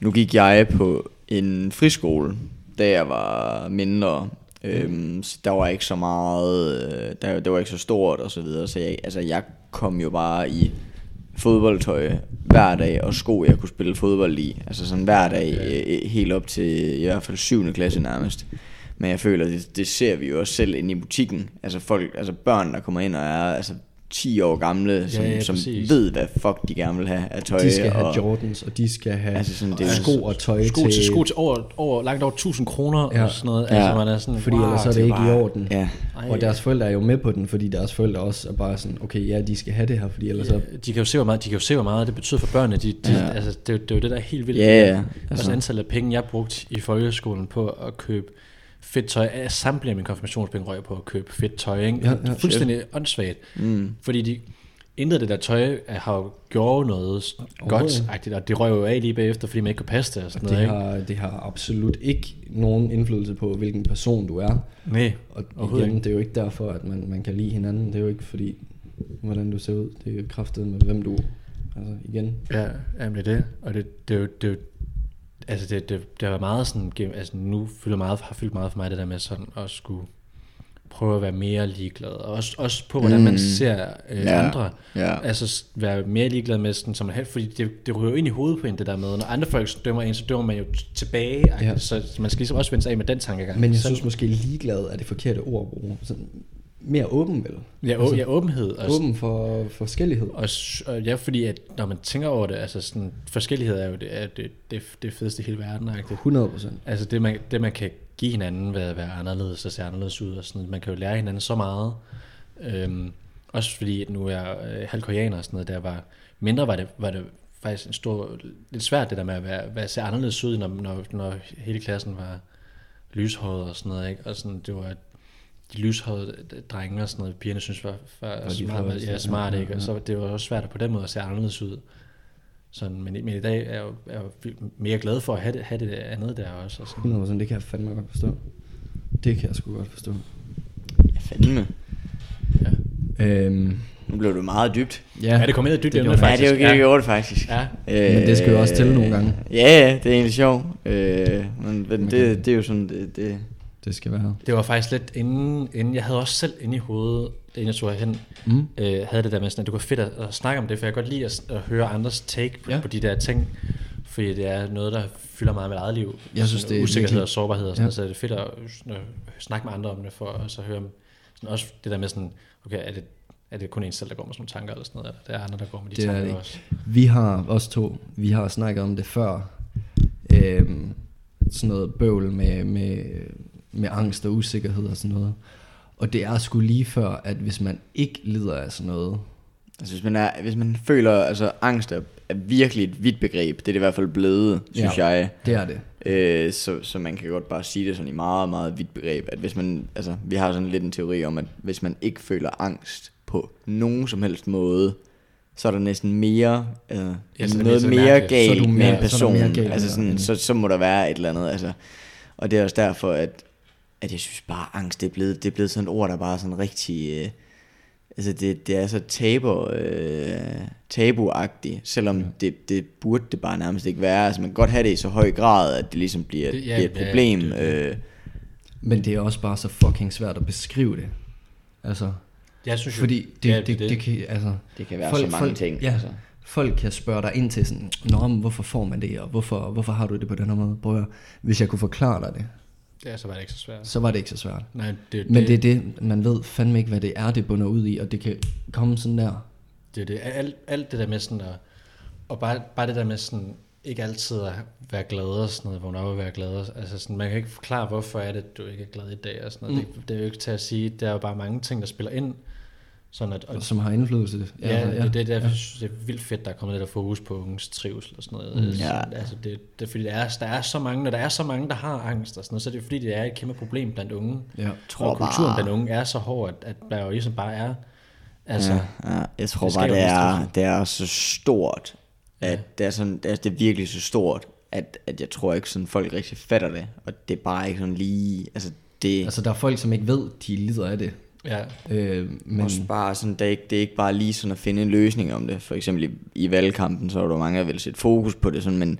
nu gik jeg på en friskole, da jeg var mindre. Øhm, så der var ikke så meget... Øh, der, det var ikke så stort og så videre. Så jeg, altså, jeg kom jo bare i fodboldtøj hver dag, og sko, jeg kunne spille fodbold i. Altså sådan hver dag, øh, helt op til i hvert fald 7. klasse nærmest. Men jeg føler, det, det ser vi jo også selv inde i butikken. Altså folk, altså børn, der kommer ind og er altså 10 år gamle, som, ja, som præcis. ved, hvad fuck de gerne vil have af tøj. De skal have og, Jordans, og de skal have Altså sådan, det sko og tøj Sko til, sko til over, over, langt over 1000 kroner Ja. og sådan noget. Ja. Altså, man er sådan, Fordi wow, ellers så er det ikke i bare- orden. Ja, Ej, Og deres forældre er jo med på den, fordi deres forældre også er bare sådan, okay, ja, de skal have det her, fordi ellers så... Ja, de kan jo se, hvor meget, de kan jo se, hvor meget det betyder for børnene. De, de, Ja. ja. altså, det, er jo- det er jo det, der er helt vildt. Ja, ja, Altså, altså. antallet af penge, jeg brugte i folkeskolen på at købe fedt tøj. Jeg samtlige af mine konfirmationspenge røg på at købe fedt tøj. Ikke? Ja, ja. Fuldstændig åndssvagt. mm. Fordi de, intet af det der tøj er- har jo gjort noget s- godt, og det røg jo af lige bagefter, fordi man ikke kunne passe det og sådan Det noget. Ikke? har, det har absolut ikke nogen indflydelse på, hvilken person du er. Nej, Og igen, ikke. det er jo ikke derfor, at man, man kan lide hinanden. Det er jo ikke fordi, hvordan du ser ud. Det er jo kraftet med, hvem du Altså igen. Ja, jamen det er det. Og det, det, er jo, det, er jo, altså det, det, det været meget sådan, altså nu fylder meget, har fyldt meget for mig det der med sådan at skulle prøve at være mere ligeglad. Og også, også på, hvordan mm. Man ser øh, ja. andre. Ja. Altså være mere ligeglad med sådan, som man helst, fordi det, det ryger jo ind i hovedet på en, det der med, når andre folk dømmer en, så dømmer man jo tilbage. Så, så man skal ligesom også vende sig af med den tankegang. Men jeg Så- synes måske ligeglad er det forkerte ord at bruge. Sådan, mere åben vel? ja, å, ja, åbenhed. Og, Åben for forskellighed. Og, og ja, fordi at når man tænker over det, altså sådan, forskellighed er jo det, er det, det, det fedeste i hele verden. Ikke? 100 procent. Altså det man, det, man kan give hinanden ved at være anderledes og se anderledes ud. Og sådan, man kan jo lære hinanden så meget. Øhm, også fordi at nu er jeg øh, halvkoreaner og sådan noget, der var mindre var det, var det faktisk en stor, lidt svært det der med at være, være se anderledes ud, når, når, når hele klassen var lyshåret og sådan noget, ikke? Og sådan, det var de lyshårede drenge og sådan noget, pigerne synes var, var de smart, fedeste, ja, smart, ja, ikke? Og ja. så det var også svært på den måde at se anderledes ud. Sådan, men, i- men i dag er jeg jo, er jeg jo mere glad for at have det, have det andet der også. Og sådan. 100 procent, det kan jeg fandme godt forstå. Det kan jeg sgu godt forstå. Ja, fandme. Ja. Øhm, Nu blev det meget dybt. ja, Ja, det kom ind i et dybt det emne, gjorde Ja, faktisk. det er jo ikke, det gjorde det faktisk. Ja. Men det skal jo også tælle nogle gange. Ja, ja, det er egentlig sjovt. Øh, men men det, det er jo sådan, det, det det skal være. Det var faktisk lidt inden, inden jeg havde også selv inde i hovedet, inden jeg tog herhen, Mm. øh, havde det der med sådan, at det var fedt at, at snakke om det, for jeg kan godt lide at, at høre andres take på, Ja. på de der ting, fordi det er noget, der fylder meget med eget liv. Jeg synes, det er Usikkerhed virkelig- og sårbarhed og sådan Ja. så er det fedt at, at snakke med andre om det, for at så høre om, sådan også det der med sådan, okay, er det, er det kun en selv, der går med sådan nogle tanker eller sådan noget, eller det er andre, der går med de Det er tanker det også. Vi har, os to, vi har snakket om det før. Øhm, sådan noget bøvl med, med, med angst og usikkerhed og sådan noget. Og det er sgu lige før, at hvis man ikke lider af sådan noget, Altså hvis man, er, hvis man føler, altså angst er, er virkelig et vidt begreb, det er det i hvert fald blevet, synes Ja. jeg. det er det. Øh, så, så man kan godt bare sige det sådan i meget, meget vidt begreb, at hvis man, altså vi har sådan lidt en teori om, at hvis man ikke føler angst på nogen som helst måde, så er der næsten mere, øh, Ja, så det noget mere. Så er galt med en så er person. mere galt altså sådan, så, så må der være et eller andet, altså. Og det er også derfor, at, at jeg synes bare, angst, det er blevet, det er blevet sådan et ord, der bare er sådan rigtig... Øh, altså det, det er så tabu, øh, tabuagtigt, selvom det, det burde det bare nærmest ikke være. Altså man kan godt have det i så høj grad, at det ligesom bliver, Det- ja, bliver et ja, problem. det- det- øh, Men det er også bare så fucking svært at beskrive det. Altså, Jeg synes jo, fordi det, ja, det, det, det, kan, altså, det kan være Folk- så mange folk- ting. ja. Altså. folk kan spørge dig ind til sådan, Nå, men hvorfor får man det, og hvorfor, hvorfor har du det på den her måde? Prøv at, hvis jeg kunne forklare dig det, Ja, så var det ikke så svært. så var det ikke så svært. Nej, det, Men det er det, man ved fandme ikke, hvad det er, det bunder ud i, og det kan komme sådan der. Det er det. Alt, alt det der med sådan at, og bare, bare det der med sådan, ikke altid at være glad og sådan noget, vågne op og være glad. og- Altså sådan, man kan ikke forklare, hvorfor er det, du ikke er glad i dag og sådan noget. Mm. Det, det, er jo ikke til at sige, der er jo bare mange ting, der spiller ind. Sådan at, og, Som har indflydelse. ja, ja, det, det, er derfor, jeg synes, det er vildt fedt, der er kommet lidt af fokus på unges trivsel og sådan noget. Mm. Mm. Ja. Altså det, det, er fordi, der er, der er så mange, når der er så mange, der har angst og sådan noget, så er det fordi, det er et kæmpe problem blandt unge. ja. tror og kulturen bare- blandt unge er så hård, at, at der jo ligesom bare er, altså, ja, ja, jeg tror det bare, det er, det er så stort, at Ja. det, er sådan, det, er, det er virkelig så stort, at, at jeg tror ikke sådan folk rigtig fatter det, og det er bare ikke sådan lige, altså det, Altså, der er folk, som ikke ved, de lider af det. Ja, Øh, men. Også bare sådan, det er, ikke, det er ikke bare lige sådan at finde en løsning om det. For eksempel i, i valgkampen, så er der mange, der vil sætte fokus på det, sådan, men,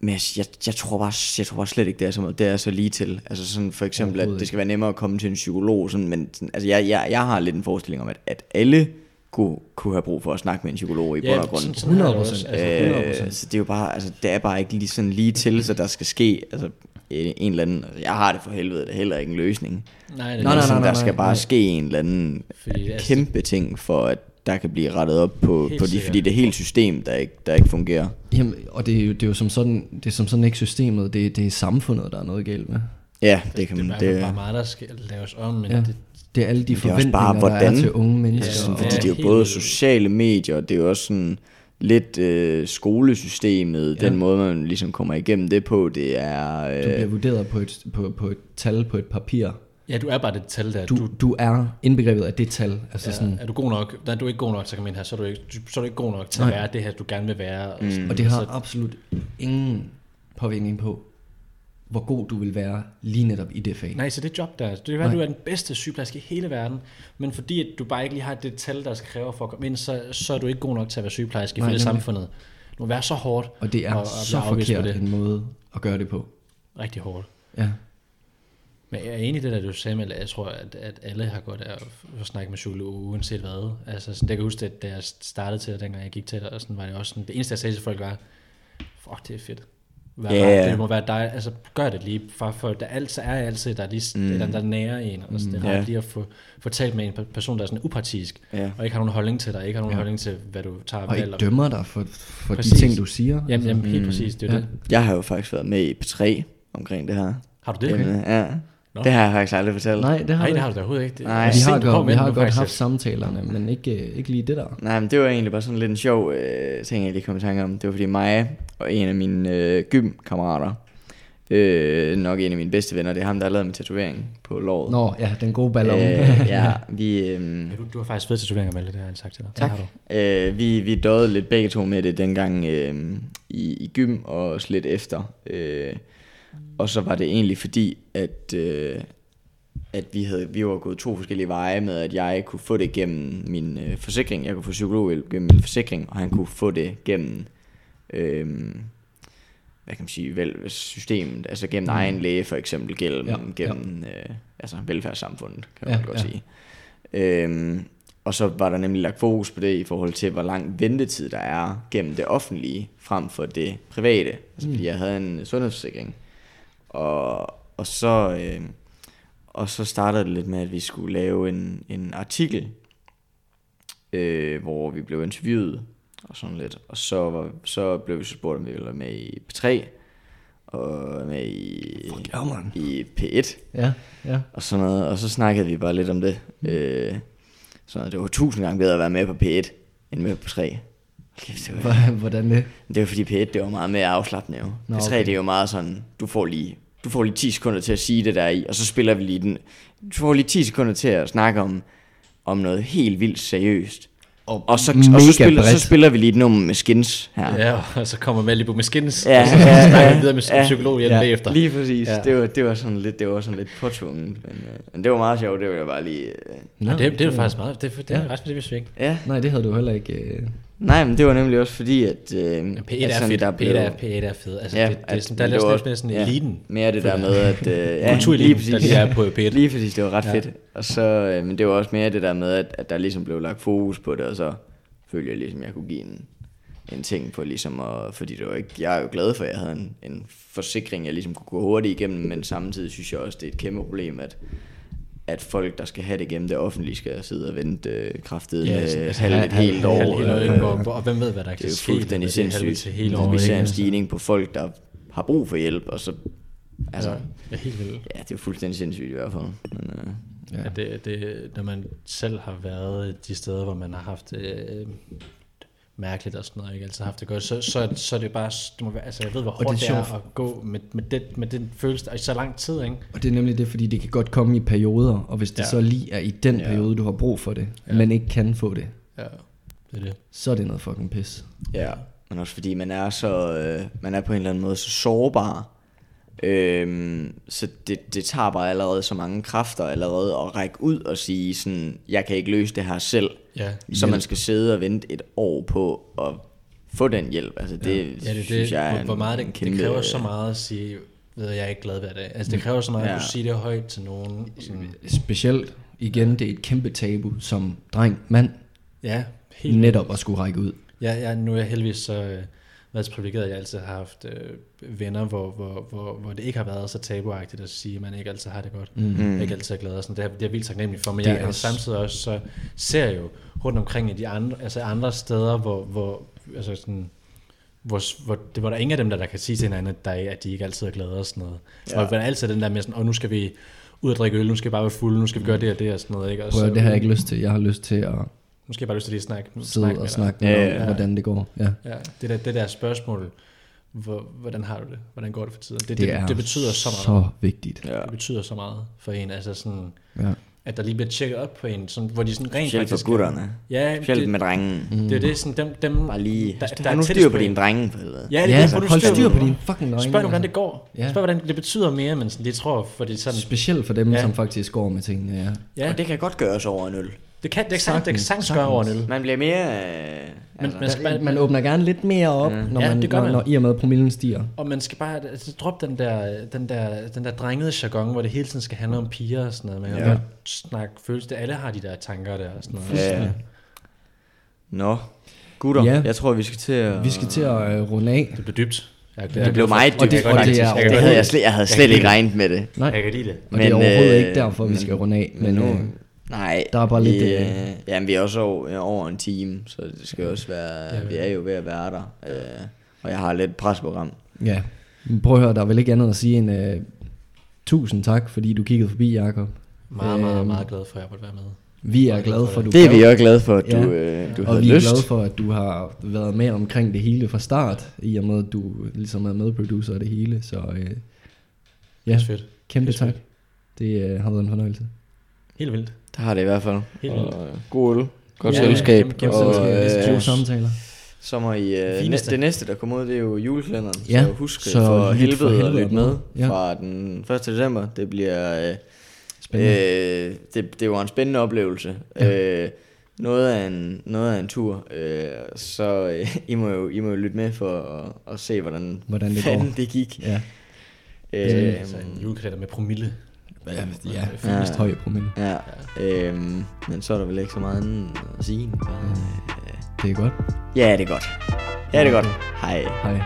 men jeg, jeg, jeg, tror bare, jeg tror bare slet ikke, det er så, meget, det er så lige til. Altså sådan for eksempel, at det skal være nemmere at komme til en psykolog, sådan, men sådan, altså jeg, jeg, jeg har lidt en forestilling om, at, at alle kunne, kunne have brug for at snakke med en psykolog i bund og grund. sådan, sådan har jeg det 100%. også. Altså, Øh, 100%. Øh, så det er jo bare, altså det er bare ikke lige sådan lige til, så der skal ske, altså en eller anden, jeg har det for helvede, det er heller ikke en løsning. nej, det, Nej, nej, Men sådan, nej, der skal nej, bare nej. ske en eller anden Fordi, kæmpe ting for at der kan blive rettet op på, Helt på de, fordi det er helt system, der ikke, der ikke fungerer. Jamen, og det er, jo, det er jo som sådan, det er som sådan ikke systemet, det, det er samfundet, der er noget galt med. Ja, det kan det, man. det er Det, bare meget, der skal laves om, men Ja. ja. det, Det er alle de Men det er også forventninger, bare, der hvordan- er til unge ja, mennesker. sådan, og- fordi det er jo både sociale medier, og det er jo også sådan lidt øh, skolesystemet, Ja. den måde, man ligesom kommer igennem det på, det er... Du bliver Øh, vurderet på et, på, på et tal på et papir. ja, du er bare det tal der. Du, du, du er indbegrebet af det tal. Altså ja, sådan, er du god nok, nej, du er ikke god nok at komme ind her, så er du ikke, så er du ikke god nok til Nej. at være det her, du gerne vil være. Og, sådan, og det har altså, absolut ingen påvirkning på, hvor god du vil være lige netop i det fag. Nej, så det job der, det kan være, du er den bedste sygeplejerske i hele verden, men fordi at du bare ikke lige har det tal, der skal kræve for at komme ind, så, så er du ikke god nok til at være sygeplejerske Nej, nemlig. samfundet. Du må være så hårdt, Og det er Og- og så forkert det. en måde at gøre det på. rigtig hårdt. Ja. Men jeg er enig i det der, du sagde, med, at jeg tror, at, at alle har godt af at, at snakke med psykolog, uanset hvad. Altså, sådan, det kan jeg huske, at da jeg startede til det, dengang jeg gik til det, og sådan var det også sådan, det eneste, jeg sagde til folk var, fuck, det er fedt. Vær Ja, bare- ja. Det må være dig, altså gør det lige, for, for der altid er altid, der er lige, Mm. mm. der, der nærer en, og sådan, det er rart lige at få, få talt med en pe- person, der er sådan upartisk, ja. og ikke har nogen holdning til dig, ikke har nogen ja. holdning til, hvad du tager Og valg. ikke dømmer dig for, for de Præcis. ting, du siger. Jamen, jamen helt Mm. præcis, det er Ja. det. Jeg har jo faktisk været med i P3 omkring det her. Har du det? Emne. Ja. Nå. Det har jeg faktisk aldrig fortalt. Nej, det har Nej, det har du da overhovedet ikke. Det, Nej. Vi har godt, vi har godt haft samtalerne, men ikke, øh, ikke lige det der. Nej, men det var egentlig bare sådan lidt en sjov øh, ting, jeg lige kom i tanke om. Det var fordi mig og en af mine øh, gymkammerater, øh, nok en af mine bedste venner, det er ham, der har lavet min tatovering på låret. Nå, ja, den gode ballon. Øh, ja, vi, øh, Ja, du, du har faktisk fede tatoveringer med det, det har jeg sagt til dig. Tak. Du. øh, vi, vi døde lidt begge to med det dengang øh, i, i gym og også lidt efter. Øh, og så var det egentlig fordi, at, øh, at vi, havde, vi var gået to forskellige veje med, at jeg kunne få det gennem min øh, forsikring. Jeg kunne få psykologhjælp gennem min forsikring, og han kunne få det gennem... Øh, hvad kan man sige, vel, systemet, altså gennem Mm. egen læge for eksempel, gennem, Ja, ja, ja. gennem Øh, altså velfærdssamfundet, kan Ja, man godt ja. sige. Øhm, og så var der nemlig lagt fokus på det i forhold til, hvor lang ventetid der er gennem det offentlige, frem for det private. Altså Mm. fordi jeg havde en sundhedsforsikring. Og, og så... Øh, og så startede det lidt med, at vi skulle lave en, en artikel, øh, hvor vi blev interviewet og sådan lidt. Og så, var, så blev vi så spurgt, om vi ville være med i P3 og med i, Fuck ja, man. i P1 Ja, ja. og sådan noget. Og så snakkede vi bare lidt om det. Øh, så det var tusind gange bedre at være med på P1 end med på P3. Kæft, det, var, Hvor- Hvordan det? det var fordi P1 det var meget mere afslappende jo. Nå, P3 okay. det er jo meget sådan, du får lige du får lige 10 sekunder til at sige det der er i, og så spiller vi lige den. Du får lige 10 sekunder til at snakke om, om noget helt vildt seriøst. Og, Og så, og så, spiller, så spiller vi lige et nummer med skins her. Ja, og så kommer Malibu med skins, Ja, og så ja, snakker ja, vi videre med ja, psykologhjælp ja. bagefter. Lige præcis. Ja. Det, var, det, var sådan lidt, det var sådan lidt påtvunget. Men, øh, men det var meget sjovt, det var jeg bare lige... Øh, Nå, det, det er jo faktisk meget, det, det er Ja. ja. ret det vi ikke. ja. Nej, det havde du heller ikke. Øh... Nej, men det var nemlig også fordi, at... Øh, Men P1 at er sådan, fedt, der P1 blev- er, P1 er fed. Altså, Ja, ja, det, det sådan, der er det lidt mere sådan ja. eliten. Mere det der med, at... Øh, ja, lige præcis. der lige er på P1. Lige præcis, det var ret Ja. fedt. Og så, øh, men det var også mere det der med, at, at der ligesom blev lagt fokus på det, og så følte jeg ligesom, jeg kunne give en, en ting på ligesom at, fordi det var ikke, jeg er jo glad for, at jeg havde en, en forsikring, jeg ligesom kunne gå hurtigt igennem, men samtidig synes jeg også, det er et kæmpe problem, at at folk, der skal have det igennem det offentlige, skal sidde og vente øh, kraftet Ja, altså, altså, altså, halv, et helt år. halv- år, og hvem ved, hvad der kan er ske, fuldstændig det er sindssygt, til hele når året, vi ser en Altså. stigning på folk, der har brug for hjælp, og så, altså, Ja, ja, helt vildt. ja, det er fuldstændig sindssygt i hvert fald. Men, øh, Ja. Ja. det, det, når man selv har været de steder, hvor man har haft øh, mærkeligt og sådan noget, ikke altid haft det godt, så, så, så er det bare, det må være, altså jeg ved, hvor det er hårdt det er, at gå med, med, det, med den følelse i så lang tid, ikke? Og det er nemlig det, fordi det kan godt komme i perioder, og hvis det Ja. så lige er i den Ja. periode, du har brug for det, ja. men ikke kan få det, Ja, det er det. så er det noget fucking pis. Ja, men også fordi man er så, øh, man er på en eller anden måde så sårbar, øhm, så det, det tager bare allerede så mange kræfter allerede at række ud og sige sådan, jeg kan ikke løse det her selv, Ja, så man skal sidde og vente et år på at få den hjælp. Altså det, ja, det er synes det, jeg er hvor, meget det, kæmpe, det kræver så meget at sige, ved jeg, er ikke glad hver dag. Altså det kræver så meget, ja. Ja. at du siger det højt til nogen. Sådan, Specielt, igen, det er et kæmpe tabu som dreng, mand, ja, helt netop at skulle række ud. Ja, ja, nu er jeg heldigvis så øh, været så privilegeret, at jeg altid har haft øh, venner, hvor, hvor, hvor, hvor det ikke har været så tabuagtigt at sige, at man ikke altid har det godt. Mm. Mm. Ikke altid er glad og sådan. Det er, det er jeg vildt taknemmelig for, men Det jeg er er samtidig også så ser jeg jo rundt omkring i de andre, altså andre steder, hvor, hvor, altså sådan, hvor, hvor, det, hvor der er ingen af dem, der, der kan sige til hinanden, at, der, er- at de ikke altid er glade og sådan noget. Ja. Og hvor der er altid den der med sådan, og nu skal vi ud og drikke øl, nu skal vi bare være fulde, nu skal vi gøre det og det og sådan noget. Ikke? Og Prøv, at- det har jeg ikke lyst til. Jeg har lyst til at Jeg bare lyst til lige at snakke, sidde med og snakke med Ja, ja, hvordan det går. Ja. Ja, det der, det der spørgsmål, hvor, hvordan har du det? Hvordan går det for tiden? Det, Det, det, er det betyder så meget. så vigtigt. Ja. Det betyder så meget for en. Altså sådan, Ja. at der lige bliver tjekket op på en, sådan, hvor de sådan rent Specielt faktisk... for gutterne. Ja, Specielt det, med drengen. Mm. det er det, sådan, dem, dem Bare lige, der, der, er nu styr på dine drenge. For helvede. Ja, det er Ja, det, hvor du hold styr på dine fucking løgne. Spørg hvordan det går. Ja. Spørg, hvordan det betyder mere, men sådan, de tror, fordi sådan... Specielt for dem, ja. som faktisk går med tingene, ja. Ja, Og det kan godt gøres over en øl. Det kan, det kan, sagtens, det kan Sagtens, sagtens gøre over en øl. Man bliver mere... Øh, Men, altså, man, skal bare, Man åbner gerne lidt mere op, Ja. når, Ja, man, det gør når, man. når i og med promillen stiger. og man skal bare altså, droppe den der, den, der, den der drengede jargon, hvor det hele tiden skal handle om piger og sådan noget. Man kan Ja. snakke følelse. Alle har de der tanker der og sådan noget. Ja. Nå, gutter, Ja. jeg tror, vi skal til at... Vi skal til at uh, runde af. Det blev dybt. Jeg, Det blev meget Og dybt, det- og det er- Det, det havde jeg, slet, jeg havde slet ikke regnet med det. Nej, Jeg kan lide det. og det er overhovedet øh, ikke derfor, vi men- skal runde af. Men Men, nu... øh, Nej, der er bare lidt, Vi, øh, øh, jamen, vi er også over, over en time, så det skal også være... Ja, vi er jo ved at være der. Øh, og jeg har lidt presprogram. ja. Men prøv at høre, der er vel ikke andet at sige end uh, tusind tak, fordi du kiggede forbi, Jakob. Meget, meget, Øhm, meget glad for, at jeg måtte være med. Vi er glade for, at du Det er vi også glade for, at du, Ja. øh, du og havde vi er lyst. glade for, at du har været med omkring det hele fra start, i og med, at du ligesom er medproducer af det hele. Så øh, Det ja, er fedt. kæmpe det er tak. Det øh, har været en fornøjelse. Helt vildt. Det har det i hvert fald. Helt. Og, øh, god øl. Godt Ja, selskab. kæmpe- kæmpe og, selskab. øh, Gode samtaler. så må I, øh, næ- det næste, der kommer ud, det er jo julekalenderen. Ja, så husk så for helvede, for helvede at lytte med. med Ja. fra den 1. december. Det bliver... Øh, Spændende. øh, det, det var en spændende oplevelse. Ja. Øh, noget af en, noget af en tur. Øh, så øh, I, må jo, I må jo lytte med for at, at se, hvordan, Hvordan det går. det gik. Ja, Øh, Altså en julekalender med promille. Ja, ja Ja. finest høj promille. ja, øhm, men så er der vel ikke så meget andet at sige. Øh, Det er godt. ja, det er godt. Ja, det er godt. Hej. Hej.